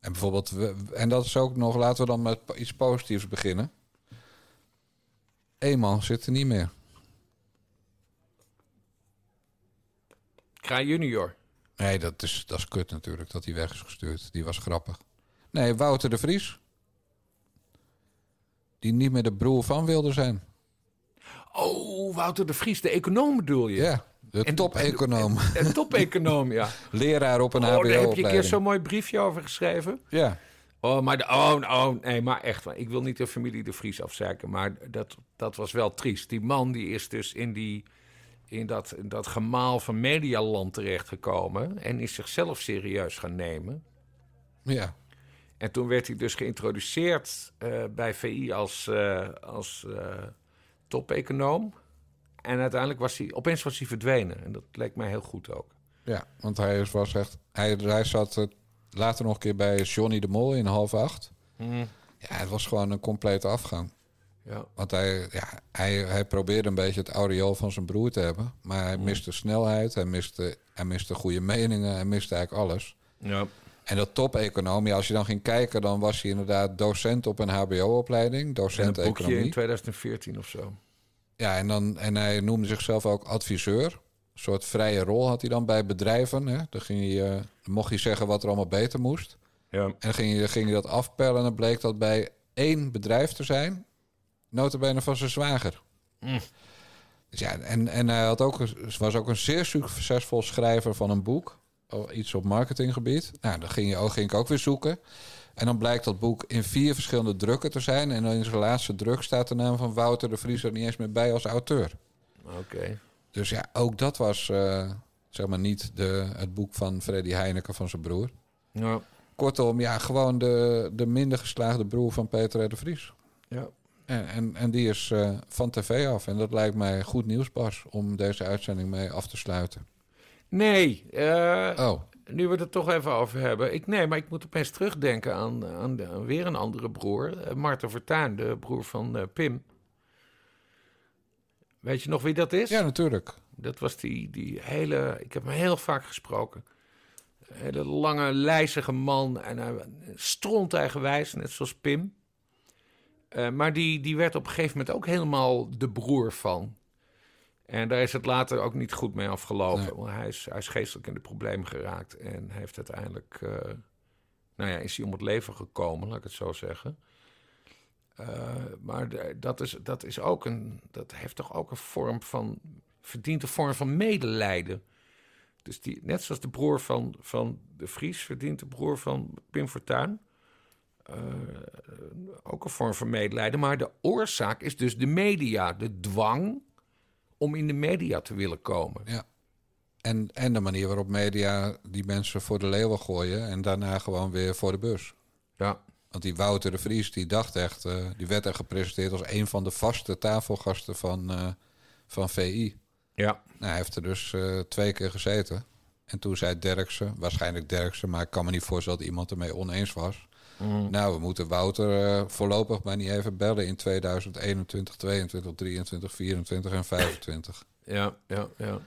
Speaker 1: En bijvoorbeeld, we- en dat is ook nog, laten we dan met iets positiefs beginnen. Eén zit er niet meer.
Speaker 4: Kraai junior.
Speaker 1: Nee, dat is, dat is kut natuurlijk, dat hij weg is gestuurd. Die was grappig. Nee, Wouter de Vries. Die niet meer de broer van wilde zijn.
Speaker 4: Oh, Wouter de Vries, de econoom bedoel je?
Speaker 1: Ja, de top-econoom.
Speaker 4: Een top-econoom, ja.
Speaker 1: Leraar op een
Speaker 4: Oh, daar heb je een keer zo'n mooi briefje over geschreven.
Speaker 1: Ja.
Speaker 4: Oh, maar de, oh, oh, nee, maar echt. Ik wil niet de familie de Vries afzeiken, maar dat, dat was wel triest. Die man die is dus in, die, in, dat, in dat gemaal van medialand terechtgekomen en is zichzelf serieus gaan nemen.
Speaker 1: Ja.
Speaker 4: En toen werd hij dus geïntroduceerd eh, bij VI als, eh, als eh, top-econoom. En uiteindelijk was hij, opeens was hij verdwenen. En dat leek mij heel goed ook.
Speaker 1: Ja, want hij was echt... Hij, hij zat later nog een keer bij Johnny de Mol in half acht.
Speaker 4: Mhm.
Speaker 1: Ja, het was gewoon een complete afgang.
Speaker 4: Ja.
Speaker 1: Want hij, ja, hij, hij probeerde een beetje het aureool van zijn broer te hebben. Maar hij miste snelheid, hij miste, hij miste goede meningen, hij miste eigenlijk alles.
Speaker 4: Ja.
Speaker 1: En dat top-economie, als je dan ging kijken... dan was hij inderdaad docent op een hbo-opleiding.
Speaker 4: En
Speaker 1: Docent
Speaker 4: een boekje in
Speaker 1: economie.
Speaker 4: 2014 of zo.
Speaker 1: Ja, en, dan, en hij noemde zichzelf ook adviseur. Een soort vrije rol had hij dan bij bedrijven. Hè? Dan, ging hij, eh, mocht hij zeggen wat er allemaal beter moest.
Speaker 4: Ja.
Speaker 1: En dan ging hij, ging hij dat afpellen en dan bleek dat bij één bedrijf te zijn. Notabene van zijn zwager.
Speaker 4: Mm.
Speaker 1: Dus ja, en, en hij had ook, was ook een zeer succesvol schrijver van een boek. Iets op marketinggebied. Nou, dan ging, je, ook- ging ik ook weer zoeken. En dan blijkt dat boek in vier verschillende drukken te zijn. En in zijn laatste druk staat de naam van Wouter de Vries er niet eens meer bij als auteur.
Speaker 4: Oké.
Speaker 1: Dus ja, ook dat was eh, zeg maar niet de, het boek van Freddy Heineken van zijn broer.
Speaker 4: Ja.
Speaker 1: Kortom, ja, gewoon de, de minder geslaagde broer van Peter de Vries.
Speaker 4: Ja.
Speaker 1: En, en, en die is eh, van tv af. En dat lijkt mij goed nieuws, Bas, om deze uitzending mee af te sluiten.
Speaker 4: Nee. eh,
Speaker 1: Oh.
Speaker 4: Nu we het toch even over hebben. Ik, nee, maar ik moet opeens terugdenken aan, aan, weer een andere broer. eh, Marten Vertuin, de broer van eh, Pim. Weet je nog wie dat is?
Speaker 1: Ja, natuurlijk.
Speaker 4: Dat was die, die hele... Ik heb hem heel vaak gesproken. Een hele lange, lijzige man. En hij stront eigenwijs, net zoals Pim. Maar die, die werd op een gegeven moment ook helemaal de broer van. En daar is het later ook niet goed mee afgelopen.
Speaker 1: Nee.
Speaker 4: Want hij is, hij is geestelijk in de problemen geraakt. En heeft uiteindelijk... eh, nou ja, is hij om het leven gekomen, laat ik het zo zeggen. Eh, maar de- dat, is, dat, is ook een, dat heeft toch ook een vorm van. verdient een vorm van medelijden. Dus die, net zoals de broer van, van de Vries verdient de broer van Pim Fortuyn. eh, ook een vorm van medelijden. Maar de oorzaak is dus de media. De dwang om in de media te willen komen.
Speaker 1: Ja. En, en de manier waarop media die mensen voor de leeuwen gooien en daarna gewoon weer voor de bus.
Speaker 4: Ja.
Speaker 1: Want die Wouter de Vries, die dacht echt, eh, die werd er gepresenteerd als een van de vaste tafelgasten van, eh, van VI.
Speaker 4: Ja.
Speaker 1: Nou, hij heeft er dus eh, twee keer gezeten. En toen zei Derksen, waarschijnlijk Derksen, maar ik kan me niet voorstellen dat iemand ermee oneens was.
Speaker 4: Mhm.
Speaker 1: Nou, we moeten Wouter eh, voorlopig maar niet even bellen in 2021, 22, 23, 24 en 25.
Speaker 4: Ja, ja, ja.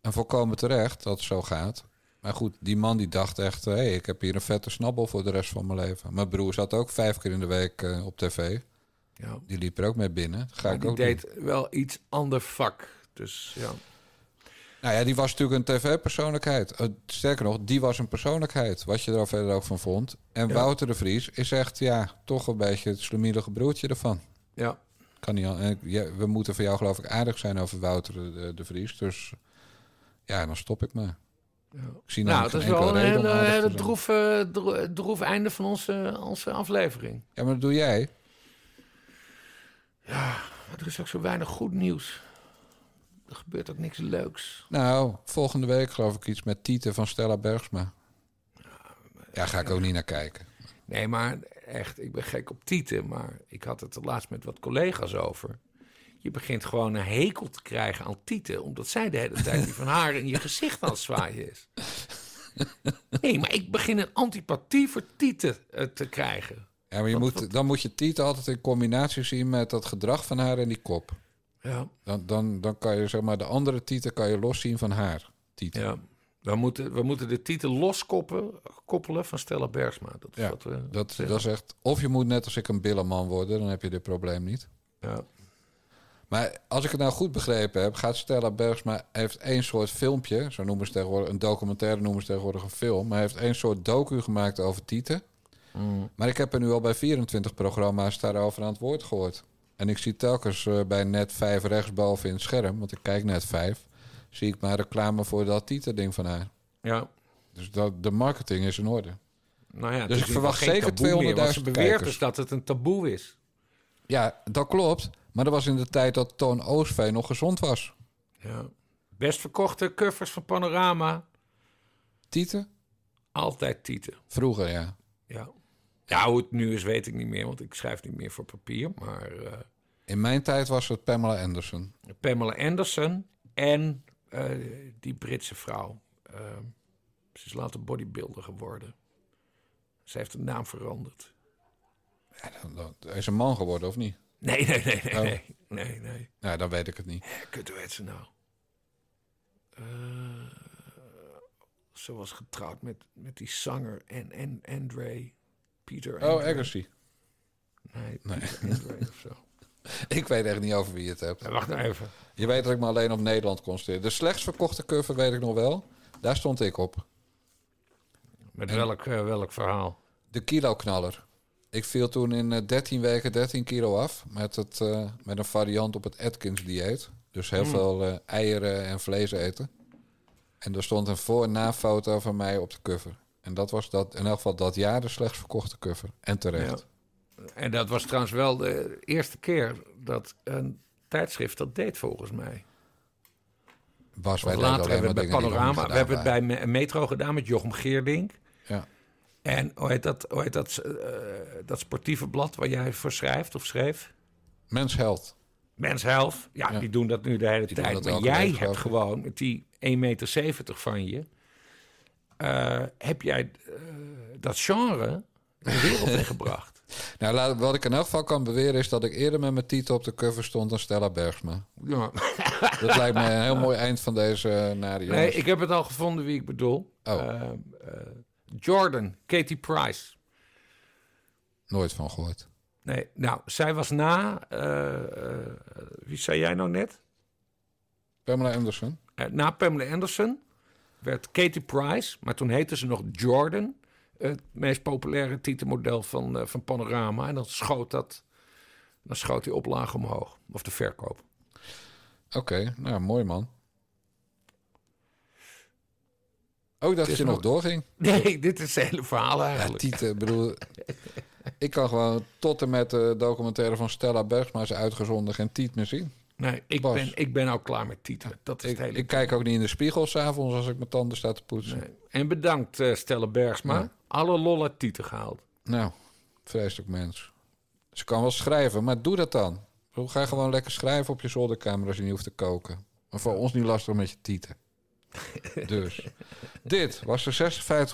Speaker 1: En volkomen terecht dat het zo gaat. Maar goed, die man die dacht echt... hé, hey, ik heb hier een vette snabbel voor de rest van mijn leven. Mijn broer zat ook vijf keer in de week eh, op tv.
Speaker 4: Ja.
Speaker 1: Die liep er ook mee binnen. Ga
Speaker 4: Maar
Speaker 1: ik
Speaker 4: die
Speaker 1: ook
Speaker 4: deed wel iets ander vak. Dus ja.
Speaker 1: Nou ja, die was natuurlijk een tv-persoonlijkheid. Eh, sterker nog, die was een persoonlijkheid. Wat je er al verder ook van vond. En
Speaker 4: Ja.
Speaker 1: Wouter de Vries is echt, ja, toch een beetje het slemielige broertje ervan.
Speaker 4: Ja.
Speaker 1: Kan niet al, en ik- ja, we moeten voor jou geloof ik aardig zijn over Wouter de, de Vries. Dus ja, dan stop ik maar. Ik zie
Speaker 4: nou, dat is wel een hele, hele droef, dro- droef einde van onze, onze aflevering.
Speaker 1: Ja, maar dat doe jij.
Speaker 4: Maar er is ook zo weinig goed nieuws. Er gebeurt ook niks leuks.
Speaker 1: Nou, volgende week geloof ik iets met Tieten van Stella Bergsma. Ja, ga ik ook niet naar kijken.
Speaker 4: Nee, maar echt, ik ben gek op tieten. Maar ik had het er laatst met wat collega's over. Je begint gewoon een hekel te krijgen aan tieten. Omdat zij de hele tijd die van haar in je gezicht aan het zwaaien is. Nee, maar ik begin een antipathie voor tieten eh, te krijgen.
Speaker 1: Ja, maar je moet, dan moet je Tieten altijd in combinatie zien met dat gedrag van haar en die kop.
Speaker 4: Ja.
Speaker 1: Dan, dan, dan kan je zeg maar de andere Tieten kan je loszien van haar. Tieten.
Speaker 4: Ja. We moeten, we moeten de titel loskoppelen koppelen van Stella Bergsma. Dat is
Speaker 1: Ja,
Speaker 4: wat we
Speaker 1: dat,
Speaker 4: zeggen.
Speaker 1: dat is echt... Of je moet net als ik een billenman worden, dan heb je dit probleem niet.
Speaker 4: Ja.
Speaker 1: Maar als ik het nou goed begrepen heb, gaat Stella Bergsma heeft één soort filmpje, zo noemen ze tegenwoordig een documentaire, noemen ze tegenwoordig een film, maar heeft één soort docu gemaakt over Tieten.
Speaker 4: Mm.
Speaker 1: Maar ik heb er nu al bij 24 programma's daarover aan het woord gehoord. En ik zie telkens eh, bij net 5 rechtsboven in het scherm, want ik kijk net 5, zie ik maar reclame voor dat Tieten-ding van haar.
Speaker 4: Ja.
Speaker 1: Dus dat, de marketing is in orde.
Speaker 4: Nou ja,
Speaker 1: dus ik verwacht zeker
Speaker 4: geen taboe meer, want
Speaker 1: 200.000
Speaker 4: Ze beweert
Speaker 1: kijkers.
Speaker 4: dus dat het een taboe is.
Speaker 1: Ja, dat klopt. Maar dat was in de tijd dat Toon Oostveen nog gezond was.
Speaker 4: Ja. Best verkochte covers van Panorama.
Speaker 1: Tieten?
Speaker 4: Altijd tieten.
Speaker 1: Vroeger, ja.
Speaker 4: Ja. Ja, hoe het nu is, weet ik niet meer, want ik schrijf niet meer voor papier. Maar eh,
Speaker 1: In mijn tijd was het Pamela Anderson.
Speaker 4: Pamela Anderson en eh, die Britse vrouw. eh, ze is later bodybuilder geworden. Ze heeft de naam veranderd.
Speaker 1: Ja, dan, dan- hij is een man geworden, of niet?
Speaker 4: Nee, nee, nee, nee,
Speaker 1: Oh.
Speaker 4: nee. Nee, nee.
Speaker 1: Nou, dan weet ik het niet.
Speaker 4: Kut, hoe heet ze nou? Eh, ze was getrouwd met, met die zanger en, en Andre. Peter
Speaker 1: Oh. Agassi.
Speaker 4: Nee,
Speaker 1: Nee.
Speaker 4: Of zo.
Speaker 1: Ik weet echt niet over wie je het hebt.
Speaker 4: Ja, wacht nou even.
Speaker 1: Je weet dat ik me alleen op Nederland concentreer. De slechts verkochte cover weet ik nog wel. Daar stond ik op.
Speaker 4: Met
Speaker 1: En-
Speaker 4: welk, eh, welk verhaal?
Speaker 1: De kiloknaller. Ik viel toen in eh, 13 weken 13 kilo af. Met, het, eh, met een variant op het Atkins-dieet. Dus heel
Speaker 4: Mm.
Speaker 1: veel eh, eieren en vlees eten. En er stond een voor- en na-foto van mij op de cover. En dat was dat, in elk geval dat jaar de slechts verkochte cover. En terecht.
Speaker 4: En dat was trouwens wel de eerste keer dat een tijdschrift dat deed, volgens mij.
Speaker 1: Bas, wij
Speaker 4: later hebben we bij Panorama, we hebben het bij Metro gedaan met Jochem Geerdink.
Speaker 1: Ja.
Speaker 4: En hoe heet dat, hoe heet dat, eh, dat sportieve blad waar jij voor schrijft of schreef?
Speaker 1: Mens Held.
Speaker 4: Mens Health. Ja,
Speaker 1: Ja.
Speaker 4: die doen dat nu de hele
Speaker 1: Die
Speaker 4: tijd. Maar jij hebt gewoon met die 1,70 meter van je... eh, heb jij eh, dat genre de wereld ingebracht.
Speaker 1: Nou, laat- wat ik in elk geval kan beweren is dat ik eerder met mijn titel op de cover stond dan Stella Bergsma.
Speaker 4: Ja.
Speaker 1: Dat lijkt mij een heel mooi eind van deze uh.
Speaker 4: Nee, ik heb het al gevonden wie ik bedoel.
Speaker 1: Oh.
Speaker 4: Jordan, Katie Price.
Speaker 1: Nooit van gehoord.
Speaker 4: Nee, nou, zij was na... wie zei jij nou net?
Speaker 1: Pamela Anderson.
Speaker 4: Na Pamela Anderson werd Katie Price, maar toen heette ze nog Jordan, het meest populaire titelmodel van, eh, van Panorama. En dan schoot dat Dan schoot die oplage omhoog. Of de verkoop.
Speaker 1: Oké, nou mooi man. Ook dat je nog
Speaker 4: nog-
Speaker 1: doorging.
Speaker 4: Nee, dit is het hele verhaal
Speaker 1: Ja,
Speaker 4: eigenlijk.
Speaker 1: Tieten, ik bedoel... ik kan gewoon tot en met de documentaire van Stella Bergsma is uitgezonden geen Tiet meer zien.
Speaker 4: Nee, ik
Speaker 1: Bas.
Speaker 4: ben, ik ben ook klaar met tieten. Dat is
Speaker 1: Ik,
Speaker 4: het hele
Speaker 1: ik kijk ook niet in de spiegel s'avonds als ik mijn tanden sta te poetsen.
Speaker 4: Nee. En bedankt, eh, Stella Bergsma.
Speaker 1: Ja.
Speaker 4: Alle lol uit tieten gehaald.
Speaker 1: Nou, vreselijk mens. Ze kan wel schrijven, maar doe dat dan. Ga gewoon lekker schrijven op je zolderkamer als je niet hoeft te koken? Maar voor ons niet lastig met je tieten. Dus. Dit was de 56e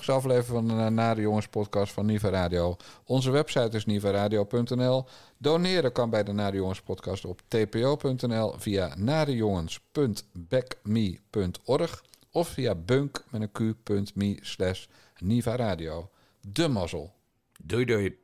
Speaker 1: aflevering van de Nare Jongens podcast van Niva Radio. Onze website is nivaradio.nl. Doneren kan bij de Nare Jongens podcast op tpo.nl via narejongens.backme.org of via bunk met een q.me slash Niva Radio. De mazzel.
Speaker 4: Doei doei.